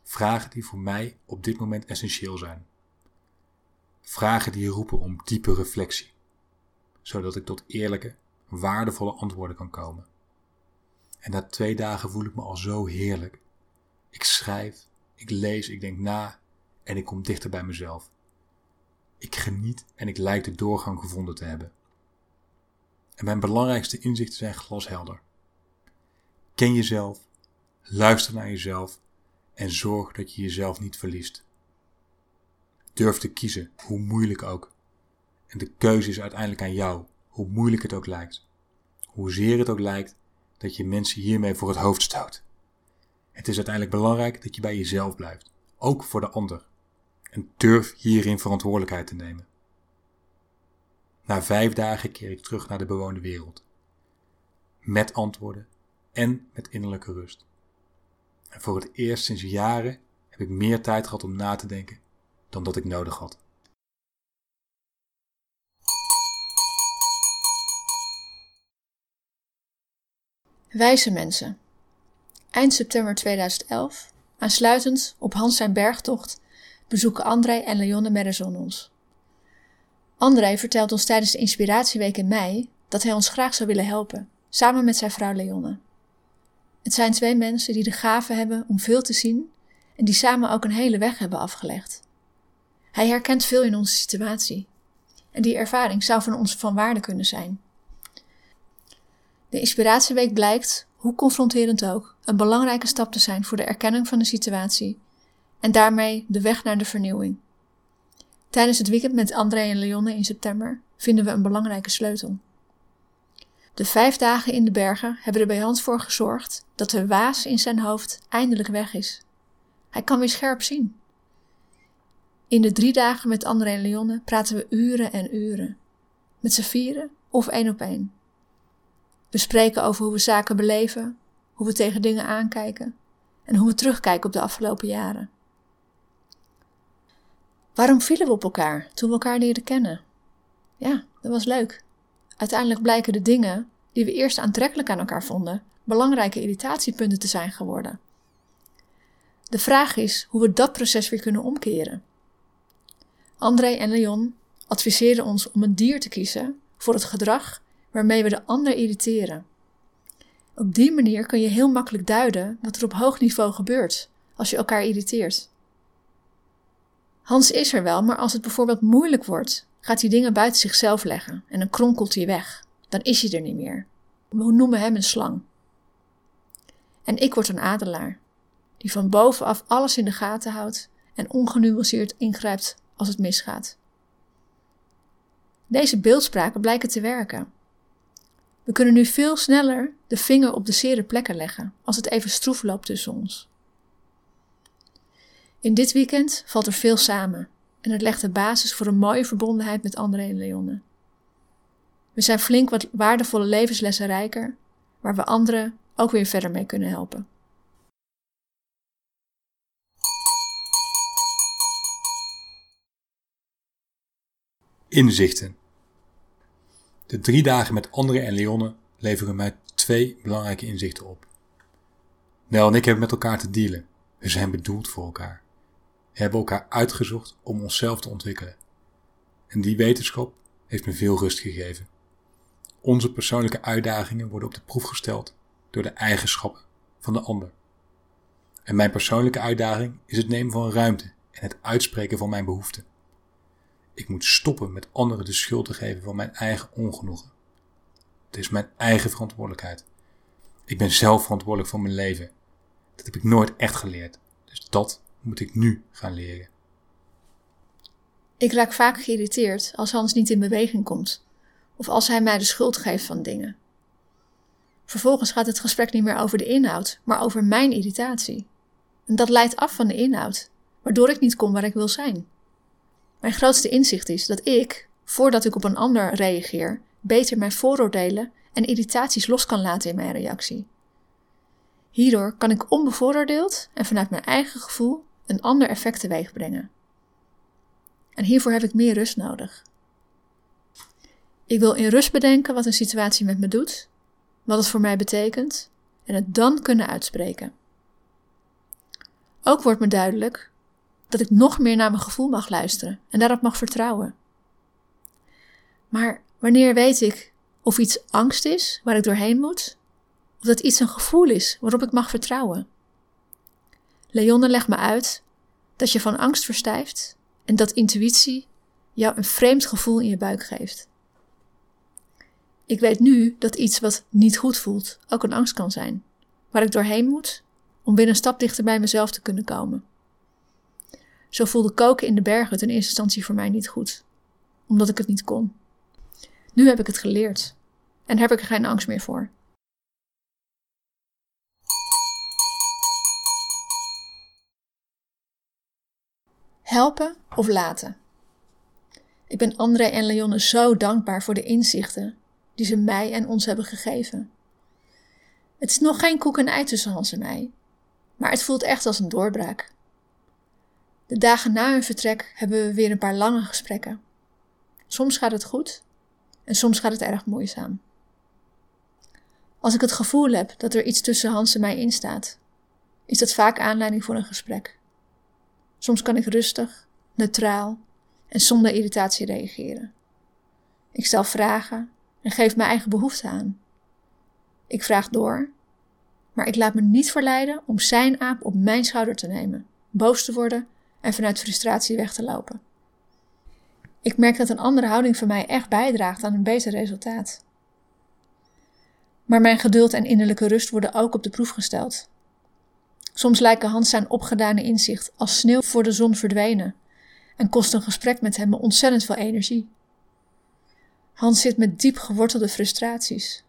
Vragen die voor mij op dit moment essentieel zijn. Vragen die roepen om diepe reflectie, zodat ik tot eerlijke, waardevolle antwoorden kan komen. En na twee dagen voel ik me al zo heerlijk. Ik schrijf, ik lees, ik denk na en ik kom dichter bij mezelf. Ik geniet en ik lijk de doorgang gevonden te hebben. En mijn belangrijkste inzichten zijn glashelder. Ken jezelf, luister naar jezelf en zorg dat je jezelf niet verliest. Durf te kiezen, hoe moeilijk ook. En de keuze is uiteindelijk aan jou, hoe moeilijk het ook lijkt. Hoezeer het ook lijkt dat je mensen hiermee voor het hoofd stoot. Het is uiteindelijk belangrijk dat je bij jezelf blijft, ook voor de ander. En durf hierin verantwoordelijkheid te nemen. Na vijf dagen keer ik terug naar de bewoonde wereld. Met antwoorden en met innerlijke rust. En voor het eerst sinds jaren heb ik meer tijd gehad om na te denken dan dat ik nodig had. Wijze mensen. Eind september 2011, aansluitend op Hans zijn bergtocht, bezoeken André en Leonne Merezon ons. André vertelt ons tijdens de Inspiratieweek in mei dat hij ons graag zou willen helpen, samen met zijn vrouw Leonne. Het zijn twee mensen die de gave hebben om veel te zien en die samen ook een hele weg hebben afgelegd. Hij herkent veel in onze situatie en die ervaring zou van ons van waarde kunnen zijn. De Inspiratieweek blijkt hoe confronterend ook, een belangrijke stap te zijn voor de erkenning van de situatie en daarmee de weg naar de vernieuwing. Tijdens het weekend met André en Leonne in september vinden we een belangrijke sleutel. De vijf dagen in de bergen hebben er bij Hans voor gezorgd dat de waas in zijn hoofd eindelijk weg is. Hij kan weer scherp zien. In de drie dagen met André en Leonne praten we uren en uren. Met z'n vieren of één op één. We spreken over hoe we zaken beleven, hoe we tegen dingen aankijken en hoe we terugkijken op de afgelopen jaren. Waarom vielen we op elkaar toen we elkaar leerden kennen? Ja, dat was leuk. Uiteindelijk blijken de dingen die we eerst aantrekkelijk aan elkaar vonden, belangrijke irritatiepunten te zijn geworden. De vraag is hoe we dat proces weer kunnen omkeren. André en Leon adviseren ons om een dier te kiezen voor het gedrag waarmee we de ander irriteren. Op die manier kun je heel makkelijk duiden wat er op hoog niveau gebeurt als je elkaar irriteert. Hans is er wel, maar als het bijvoorbeeld moeilijk wordt, gaat hij dingen buiten zichzelf leggen en dan kronkelt hij weg. Dan is hij er niet meer. We noemen hem een slang. En ik word een adelaar, die van bovenaf alles in de gaten houdt en ongenuanceerd ingrijpt als het misgaat. Deze beeldspraken blijken te werken. We kunnen nu veel sneller de vinger op de zere plekken leggen als het even stroef loopt tussen ons. In dit weekend valt er veel samen en het legt de basis voor een mooie verbondenheid met André en Leonne. We zijn flink wat waardevolle levenslessen rijker, waar we anderen ook weer verder mee kunnen helpen. Inzichten. De drie dagen met André en Leonne leveren mij twee belangrijke inzichten op. Nel en ik hebben met elkaar te dealen. We zijn bedoeld voor elkaar. We hebben elkaar uitgezocht om onszelf te ontwikkelen. En die wetenschap heeft me veel rust gegeven. Onze persoonlijke uitdagingen worden op de proef gesteld door de eigenschappen van de ander. En mijn persoonlijke uitdaging is het nemen van ruimte en het uitspreken van mijn behoeften. Ik moet stoppen met anderen de schuld te geven van mijn eigen ongenoegen. Het is mijn eigen verantwoordelijkheid. Ik ben zelf verantwoordelijk voor mijn leven. Dat heb ik nooit echt geleerd. Dus dat moet ik nu gaan leren. Ik raak vaak geïrriteerd als Hans niet in beweging komt of als hij mij de schuld geeft van dingen. Vervolgens gaat het gesprek niet meer over de inhoud, maar over mijn irritatie. En dat leidt af van de inhoud, waardoor ik niet kom waar ik wil zijn. Mijn grootste inzicht is dat ik, voordat ik op een ander reageer, beter mijn vooroordelen en irritaties los kan laten in mijn reactie. Hierdoor kan ik onbevooroordeeld en vanuit mijn eigen gevoel een ander effect teweeg brengen. En hiervoor heb ik meer rust nodig. Ik wil in rust bedenken wat een situatie met me doet, wat het voor mij betekent en het dan kunnen uitspreken. Ook wordt me duidelijk dat ik nog meer naar mijn gevoel mag luisteren en daarop mag vertrouwen. Maar wanneer weet ik of iets angst is waar ik doorheen moet, of dat iets een gevoel is waarop ik mag vertrouwen? Leonne legt me uit dat je van angst verstijft en dat intuïtie jou een vreemd gevoel in je buik geeft. Ik weet nu dat iets wat niet goed voelt ook een angst kan zijn, waar ik doorheen moet om weer een stap dichter bij mezelf te kunnen komen. Zo voelde koken in de bergen in eerste instantie voor mij niet goed, omdat ik het niet kon. Nu heb ik het geleerd en heb ik er geen angst meer voor. Helpen of laten? Ik ben André en Leonne zo dankbaar voor de inzichten die ze mij en ons hebben gegeven. Het is nog geen koek en ei tussen Hans en mij, maar het voelt echt als een doorbraak. De dagen na hun vertrek hebben we weer een paar lange gesprekken. Soms gaat het goed en soms gaat het erg moeizaam. Als ik het gevoel heb dat er iets tussen Hans en mij instaat, is dat vaak aanleiding voor een gesprek. Soms kan ik rustig, neutraal en zonder irritatie reageren. Ik stel vragen en geef mijn eigen behoefte aan. Ik vraag door, maar ik laat me niet verleiden om zijn aap op mijn schouder te nemen, boos te worden en vanuit frustratie weg te lopen. Ik merk dat een andere houding van mij echt bijdraagt aan een beter resultaat. Maar mijn geduld en innerlijke rust worden ook op de proef gesteld. Soms lijken Hans zijn opgedane inzicht als sneeuw voor de zon verdwenen en kost een gesprek met hem ontzettend veel energie. Hans zit met diep gewortelde frustraties.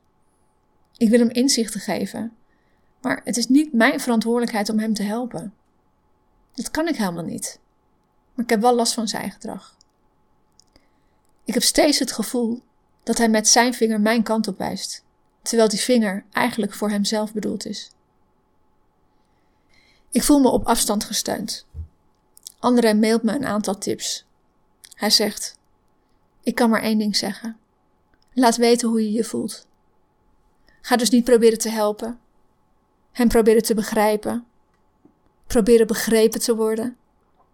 Ik wil hem inzichten geven, maar het is niet mijn verantwoordelijkheid om hem te helpen. Dat kan ik helemaal niet. Maar ik heb wel last van zijn gedrag. Ik heb steeds het gevoel dat hij met zijn vinger mijn kant op wijst, terwijl die vinger eigenlijk voor hemzelf bedoeld is. Ik voel me op afstand gesteund. André mailt me een aantal tips. Hij zegt: Ik kan maar één ding zeggen. Laat weten hoe je je voelt. Ga dus niet proberen te helpen, hem proberen te begrijpen, proberen begrepen te worden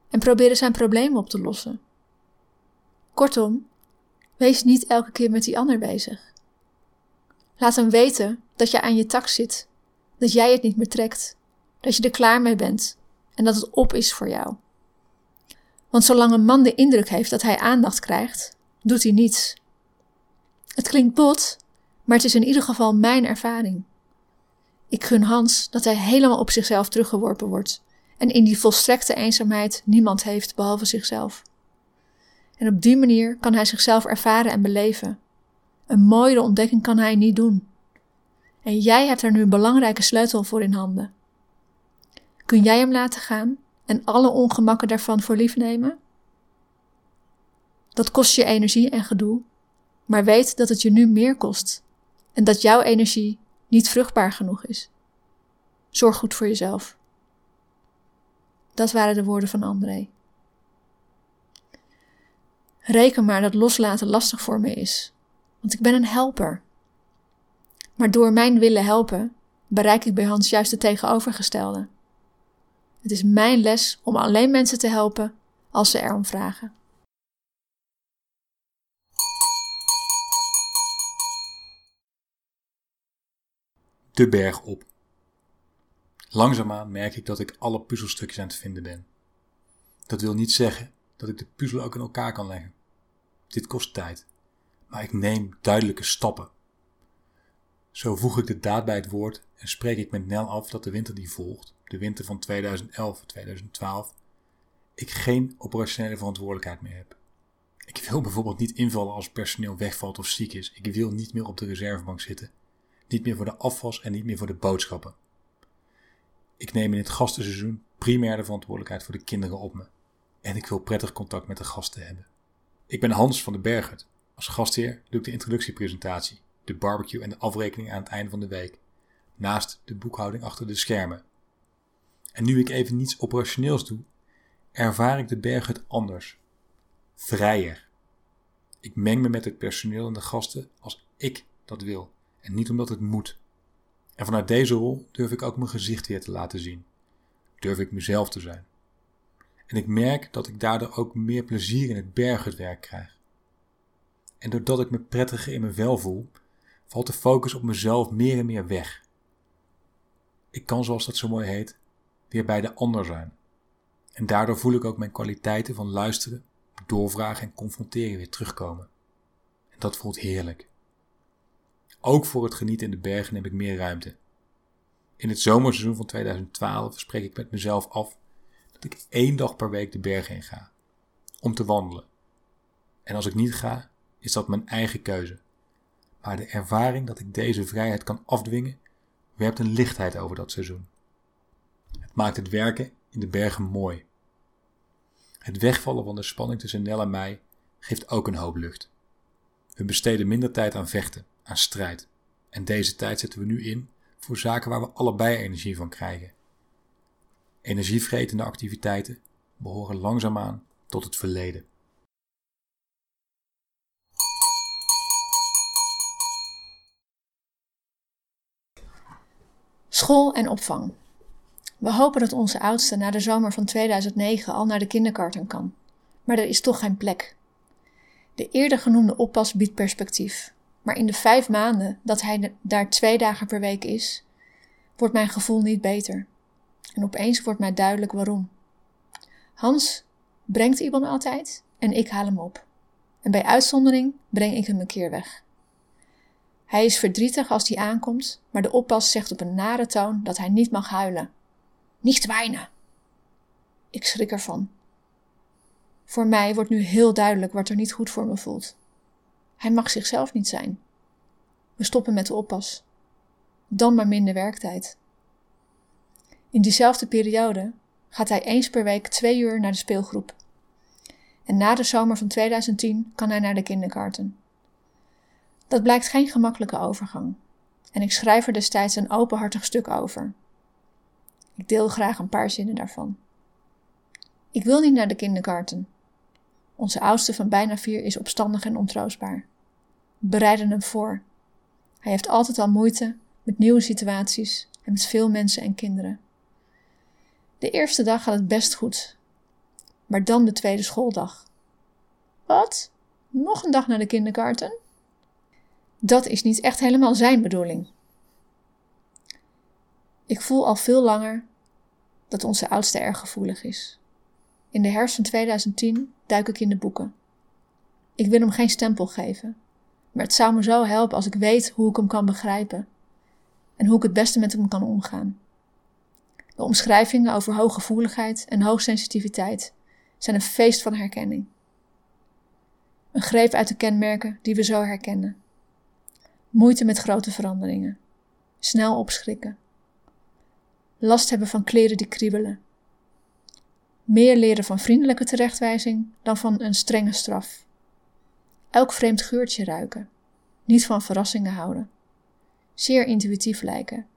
en proberen zijn problemen op te lossen. Kortom, wees niet elke keer met die ander bezig. Laat hem weten dat je aan je tak zit, dat jij het niet meer trekt, dat je er klaar mee bent en dat het op is voor jou. Want zolang een man de indruk heeft dat hij aandacht krijgt, doet hij niets. Het klinkt bot, maar het is in ieder geval mijn ervaring. Ik gun Hans dat hij helemaal op zichzelf teruggeworpen wordt en in die volstrekte eenzaamheid niemand heeft behalve zichzelf. En op die manier kan hij zichzelf ervaren en beleven. Een mooiere ontdekking kan hij niet doen. En jij hebt er nu een belangrijke sleutel voor in handen. Kun jij hem laten gaan en alle ongemakken daarvan voor lief nemen? Dat kost je energie en gedoe, maar weet dat het je nu meer kost en dat jouw energie niet vruchtbaar genoeg is. Zorg goed voor jezelf. Dat waren de woorden van André. Reken maar dat loslaten lastig voor me is, want ik ben een helper. Maar door mijn willen helpen bereik ik bij Hans juist het tegenovergestelde. Het is mijn les om alleen mensen te helpen als ze erom vragen. De berg op. Langzaamaan merk ik dat ik alle puzzelstukjes aan het vinden ben. Dat wil niet zeggen dat ik de puzzel ook in elkaar kan leggen. Dit kost tijd, maar ik neem duidelijke stappen. Zo voeg ik de daad bij het woord en spreek ik met Nel af dat de winter die volgt, de winter van 2011-2012, ik geen operationele verantwoordelijkheid meer heb. Ik wil bijvoorbeeld niet invallen als personeel wegvalt of ziek is. Ik wil niet meer op de reservebank zitten. Niet meer voor de afwas en niet meer voor de boodschappen. Ik neem in het gastenseizoen primair de verantwoordelijkheid voor de kinderen op me. En ik wil prettig contact met de gasten hebben. Ik ben Hans van de Berghut. Als gastheer doe ik de introductiepresentatie, de barbecue en de afrekening aan het einde van de week. Naast de boekhouding achter de schermen. En nu ik even niets operationeels doe, ervaar ik de Berghut anders. Vrijer. Ik meng me met het personeel en de gasten als ik dat wil en niet omdat het moet. En vanuit deze rol durf ik ook mijn gezicht weer te laten zien. Durf ik mezelf te zijn. En ik merk dat ik daardoor ook meer plezier in het berghutwerk krijg. En doordat ik me prettiger in mijn vel voel, valt de focus op mezelf meer en meer weg. Ik kan, zoals dat zo mooi heet, weer bij de ander zijn. En daardoor voel ik ook mijn kwaliteiten van luisteren, doorvragen en confronteren weer terugkomen. En dat voelt heerlijk. Ook voor het genieten in de bergen heb ik meer ruimte. In het zomerseizoen van 2012 spreek ik met mezelf af dat ik één dag per week de bergen in ga. Om te wandelen. En als ik niet ga, is dat mijn eigen keuze. Maar de ervaring dat ik deze vrijheid kan afdwingen, werpt een lichtheid over dat seizoen. Het maakt het werken in de bergen mooi. Het wegvallen van de spanning tussen Nel en mij geeft ook een hoop lucht. We besteden minder tijd aan vechten aan strijd. En deze tijd zetten we nu in voor zaken waar we allebei energie van krijgen. Energievretende activiteiten behoren langzaamaan tot het verleden. School en opvang. We hopen dat onze oudste na de zomer van 2009 al naar de kinderkarten kan. Maar er is toch geen plek. De eerder genoemde oppas biedt perspectief. Maar in de vijf maanden dat hij daar twee dagen per week is, wordt mijn gevoel niet beter. En opeens wordt mij duidelijk waarom. Hans brengt Iban altijd en ik haal hem op. En bij uitzondering breng ik hem een keer weg. Hij is verdrietig als hij aankomt, maar de oppas zegt op een nare toon dat hij niet mag huilen. Niet weinen! Ik schrik ervan. Voor mij wordt nu heel duidelijk wat er niet goed voor me voelt. Hij mag zichzelf niet zijn. We stoppen met de oppas. Dan maar minder werktijd. In diezelfde periode gaat hij eens per week twee uur naar de speelgroep. En na de zomer van 2010 kan hij naar de kindergarten. Dat blijkt geen gemakkelijke overgang. En ik schrijf er destijds een openhartig stuk over. Ik deel graag een paar zinnen daarvan. Ik wil niet naar de kindergarten. Onze oudste van bijna vier is opstandig en ontroostbaar. Bereiden hem voor. Hij heeft altijd al moeite met nieuwe situaties en met veel mensen en kinderen. De eerste dag gaat het best goed, maar dan de tweede schooldag. Wat? Nog een dag naar de kindergarten? Dat is niet echt helemaal zijn bedoeling. Ik voel al veel langer dat onze oudste erg gevoelig is. In de herfst van 2010 duik ik in de boeken. Ik wil hem geen stempel geven, maar het zou me zo helpen als ik weet hoe ik hem kan begrijpen en hoe ik het beste met hem kan omgaan. De omschrijvingen over hooggevoeligheid en hoogsensitiviteit zijn een feest van herkenning. Een greep uit de kenmerken die we zo herkennen. Moeite met grote veranderingen. Snel opschrikken. Last hebben van kleren die kriebelen. Meer leren van vriendelijke terechtwijzing dan van een strenge straf. Elk vreemd geurtje ruiken. Niet van verrassingen houden. Zeer intuïtief lijken.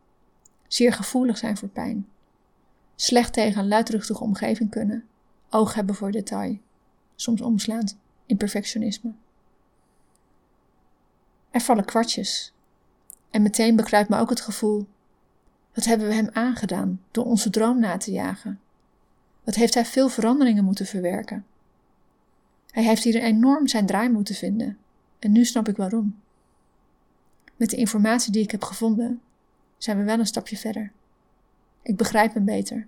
Zeer gevoelig zijn voor pijn. Slecht tegen een luidruchtige omgeving kunnen. Oog hebben voor detail. Soms omslaand in perfectionisme. Er vallen kwartjes. En meteen bekruipt me ook het gevoel: wat hebben we hem aangedaan door onze droom na te jagen? Wat heeft hij veel veranderingen moeten verwerken? Hij heeft hier enorm zijn draai moeten vinden. En nu snap ik waarom. Met de informatie die ik heb gevonden, zijn we wel een stapje verder. Ik begrijp hem beter.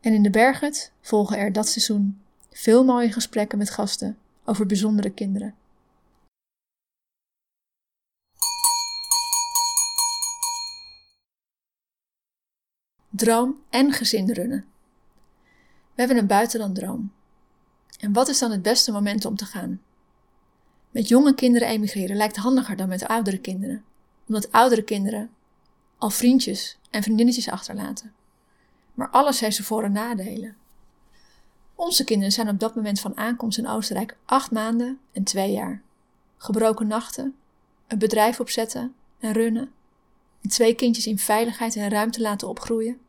En in de Berghut volgen er dat seizoen veel mooie gesprekken met gasten over bijzondere kinderen. Droom en gezin runnen. We hebben een buitenlanddroom. En wat is dan het beste moment om te gaan? Met jonge kinderen emigreren lijkt handiger dan met oudere kinderen, omdat oudere kinderen al vriendjes en vriendinnetjes achterlaten. Maar alles heeft zijn voor- en nadelen. Onze kinderen zijn op dat moment van aankomst in Oostenrijk acht maanden en twee jaar. Gebroken nachten, een bedrijf opzetten en runnen, en twee kindjes in veiligheid en ruimte laten opgroeien.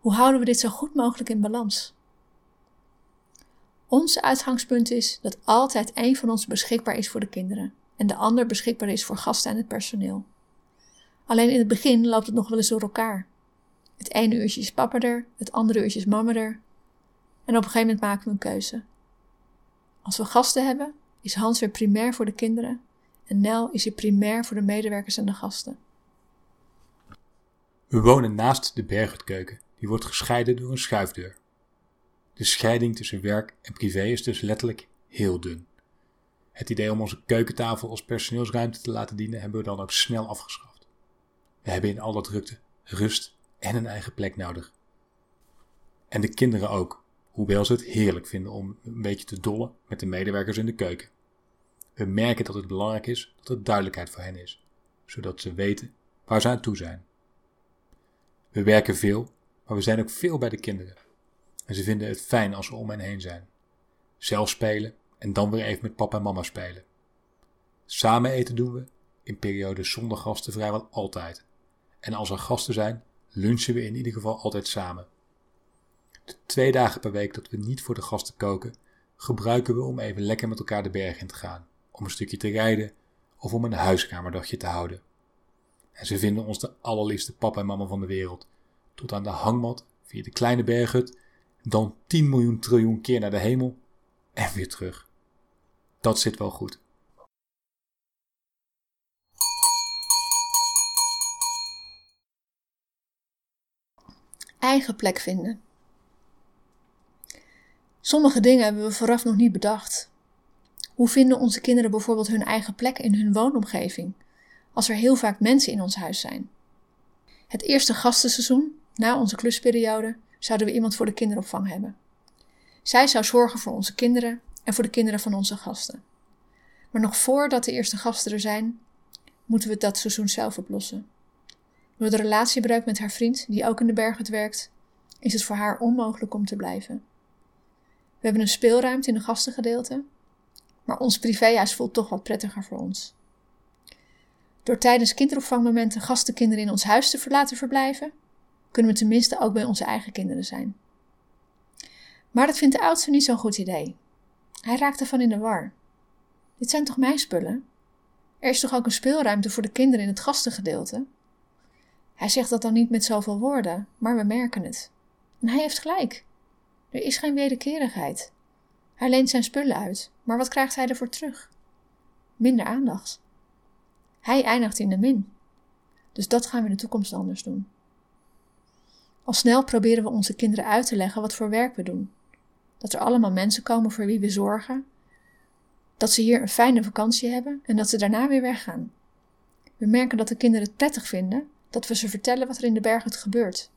Hoe houden we dit zo goed mogelijk in balans? Ons uitgangspunt is dat altijd één van ons beschikbaar is voor de kinderen en de ander beschikbaar is voor gasten en het personeel. Alleen in het begin loopt het nog wel eens door elkaar. Het ene uurtje is papa er, het andere uurtje is mama er. En op een gegeven moment maken we een keuze. Als we gasten hebben, is Hans weer primair voor de kinderen en Nel is hier primair voor de medewerkers en de gasten. We wonen naast de bergutkeuken, die wordt gescheiden door een schuifdeur. De scheiding tussen werk en privé is dus letterlijk heel dun. Het idee om onze keukentafel als personeelsruimte te laten dienen hebben we dan ook snel afgeschaft. We hebben in alle drukte rust en een eigen plek nodig. En de kinderen ook, hoewel ze het heerlijk vinden om een beetje te dollen met de medewerkers in de keuken. We merken dat het belangrijk is dat er duidelijkheid voor hen is, zodat ze weten waar ze aan toe zijn. We werken veel, maar we zijn ook veel bij de kinderen. En ze vinden het fijn als we om hen heen zijn. Zelf spelen en dan weer even met papa en mama spelen. Samen eten doen we, in periodes zonder gasten vrijwel altijd. En als er gasten zijn, lunchen we in ieder geval altijd samen. De twee dagen per week dat we niet voor de gasten koken, gebruiken we om even lekker met elkaar de berg in te gaan, om een stukje te rijden of om een huiskamerdagje te houden. En ze vinden ons de allerliefste papa en mama van de wereld, tot aan de hangmat via de kleine berghut, dan 10 miljoen triljoen keer naar de hemel en weer terug. Dat zit wel goed. Eigen plek vinden. Sommige dingen hebben we vooraf nog niet bedacht. Hoe vinden onze kinderen bijvoorbeeld hun eigen plek in hun woonomgeving, als er heel vaak mensen in ons huis zijn? Het eerste gastenseizoen, na onze klusperiode, zouden we iemand voor de kinderopvang hebben. Zij zou zorgen voor onze kinderen en voor de kinderen van onze gasten. Maar nog voordat de eerste gasten er zijn, moeten we dat seizoen zelf oplossen. Door de relatiebreuk met haar vriend, die ook in de bergen werkt, is het voor haar onmogelijk om te blijven. We hebben een speelruimte in de gastengedeelte, maar ons privéhuis voelt toch wat prettiger voor ons. Door tijdens kinderopvangmomenten gastenkinderen in ons huis te laten verblijven, kunnen we tenminste ook bij onze eigen kinderen zijn. Maar dat vindt de oudste niet zo'n goed idee. Hij raakt ervan in de war. Dit zijn toch mijn spullen? Er is toch ook een speelruimte voor de kinderen in het gastengedeelte? Hij zegt dat dan niet met zoveel woorden, maar we merken het. En hij heeft gelijk. Er is geen wederkerigheid. Hij leent zijn spullen uit, maar wat krijgt hij ervoor terug? Minder aandacht. Hij eindigt in de min. Dus dat gaan we in de toekomst anders doen. Al snel proberen we onze kinderen uit te leggen wat voor werk we doen. Dat er allemaal mensen komen voor wie we zorgen. Dat ze hier een fijne vakantie hebben en dat ze daarna weer weggaan. We merken dat de kinderen het prettig vinden dat we ze vertellen wat er in de bergen gebeurt.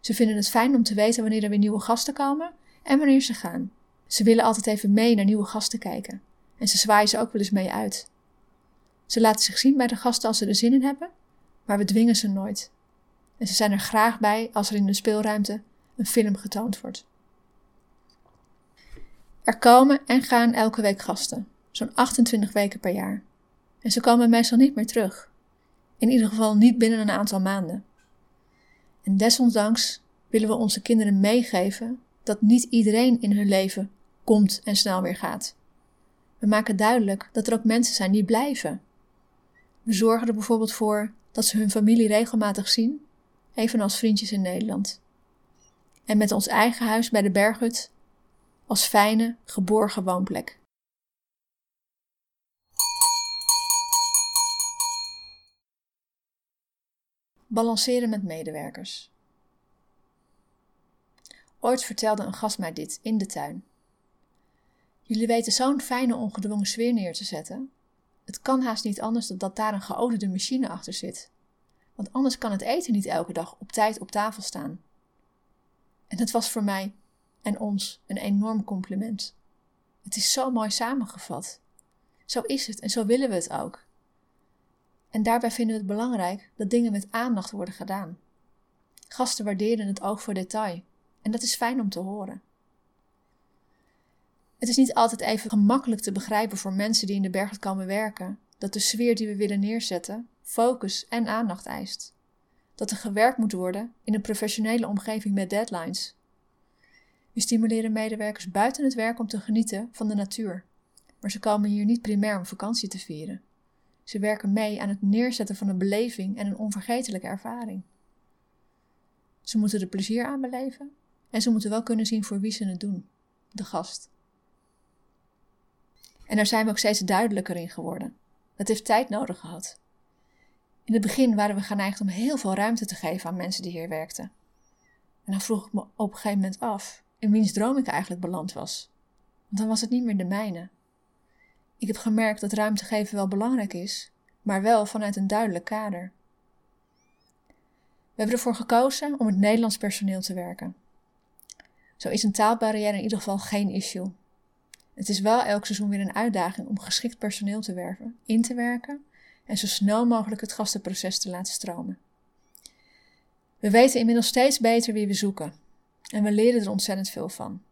Ze vinden het fijn om te weten wanneer er weer nieuwe gasten komen en wanneer ze gaan. Ze willen altijd even mee naar nieuwe gasten kijken. En ze zwaaien ze ook wel eens mee uit. Ze laten zich zien bij de gasten als ze er zin in hebben, maar we dwingen ze nooit. En ze zijn er graag bij als er in de speelruimte een film getoond wordt. Er komen en gaan elke week gasten, zo'n 28 weken per jaar. En ze komen meestal niet meer terug. In ieder geval niet binnen een aantal maanden. En desondanks willen we onze kinderen meegeven dat niet iedereen in hun leven komt en snel weer gaat. We maken duidelijk dat er ook mensen zijn die blijven. We zorgen er bijvoorbeeld voor dat ze hun familie regelmatig zien, evenals vriendjes in Nederland. En met ons eigen huis bij de berghut als fijne, geborgen woonplek. Balanceren met medewerkers. Ooit vertelde een gast mij dit in de tuin. Jullie weten zo'n fijne, ongedwongen sfeer neer te zetten. Het kan haast niet anders dan dat daar een geoliede machine achter zit. Want anders kan het eten niet elke dag op tijd op tafel staan. En het was voor mij en ons een enorm compliment. Het is zo mooi samengevat. Zo is het en zo willen we het ook. En daarbij vinden we het belangrijk dat dingen met aandacht worden gedaan. Gasten waarderen het oog voor detail en dat is fijn om te horen. Het is niet altijd even gemakkelijk te begrijpen voor mensen die in de bergen komen werken dat de sfeer die we willen neerzetten focus en aandacht eist. Dat er gewerkt moet worden in een professionele omgeving met deadlines. We stimuleren medewerkers buiten het werk om te genieten van de natuur, maar ze komen hier niet primair om vakantie te vieren. Ze werken mee aan het neerzetten van een beleving en een onvergetelijke ervaring. Ze moeten er plezier aan beleven en ze moeten wel kunnen zien voor wie ze het doen: de gast. En daar zijn we ook steeds duidelijker in geworden. Het heeft tijd nodig gehad. In het begin waren we geneigd om heel veel ruimte te geven aan mensen die hier werkten. En dan vroeg ik me op een gegeven moment af in wiens droom ik eigenlijk beland was. Want dan was het niet meer de mijne. Ik heb gemerkt dat ruimte geven wel belangrijk is, maar wel vanuit een duidelijk kader. We hebben ervoor gekozen om met Nederlands personeel te werken. Zo is een taalbarrière in ieder geval geen issue. Het is wel elk seizoen weer een uitdaging om geschikt personeel te werven, in te werken en zo snel mogelijk het gastenproces te laten stromen. We weten inmiddels steeds beter wie we zoeken en we leren er ontzettend veel van.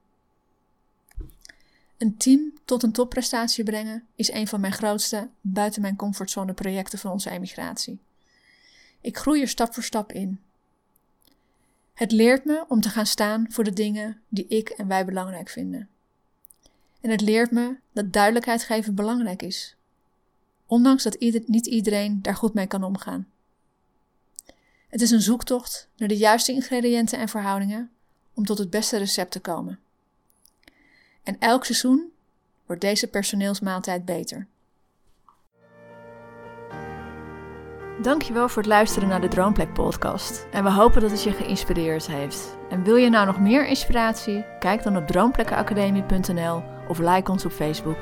Een team tot een topprestatie brengen is een van mijn grootste buiten mijn comfortzone projecten van onze emigratie. Ik groei er stap voor stap in. Het leert me om te gaan staan voor de dingen die ik en wij belangrijk vinden. En het leert me dat duidelijkheid geven belangrijk is, ondanks dat niet iedereen daar goed mee kan omgaan. Het is een zoektocht naar de juiste ingrediënten en verhoudingen om tot het beste recept te komen. En elk seizoen wordt deze personeelsmaaltijd beter. Dankjewel voor het luisteren naar de Droomplek podcast. En we hopen dat het je geïnspireerd heeft. En wil je nou nog meer inspiratie? Kijk dan op droomplekkenacademie.nl of like ons op Facebook.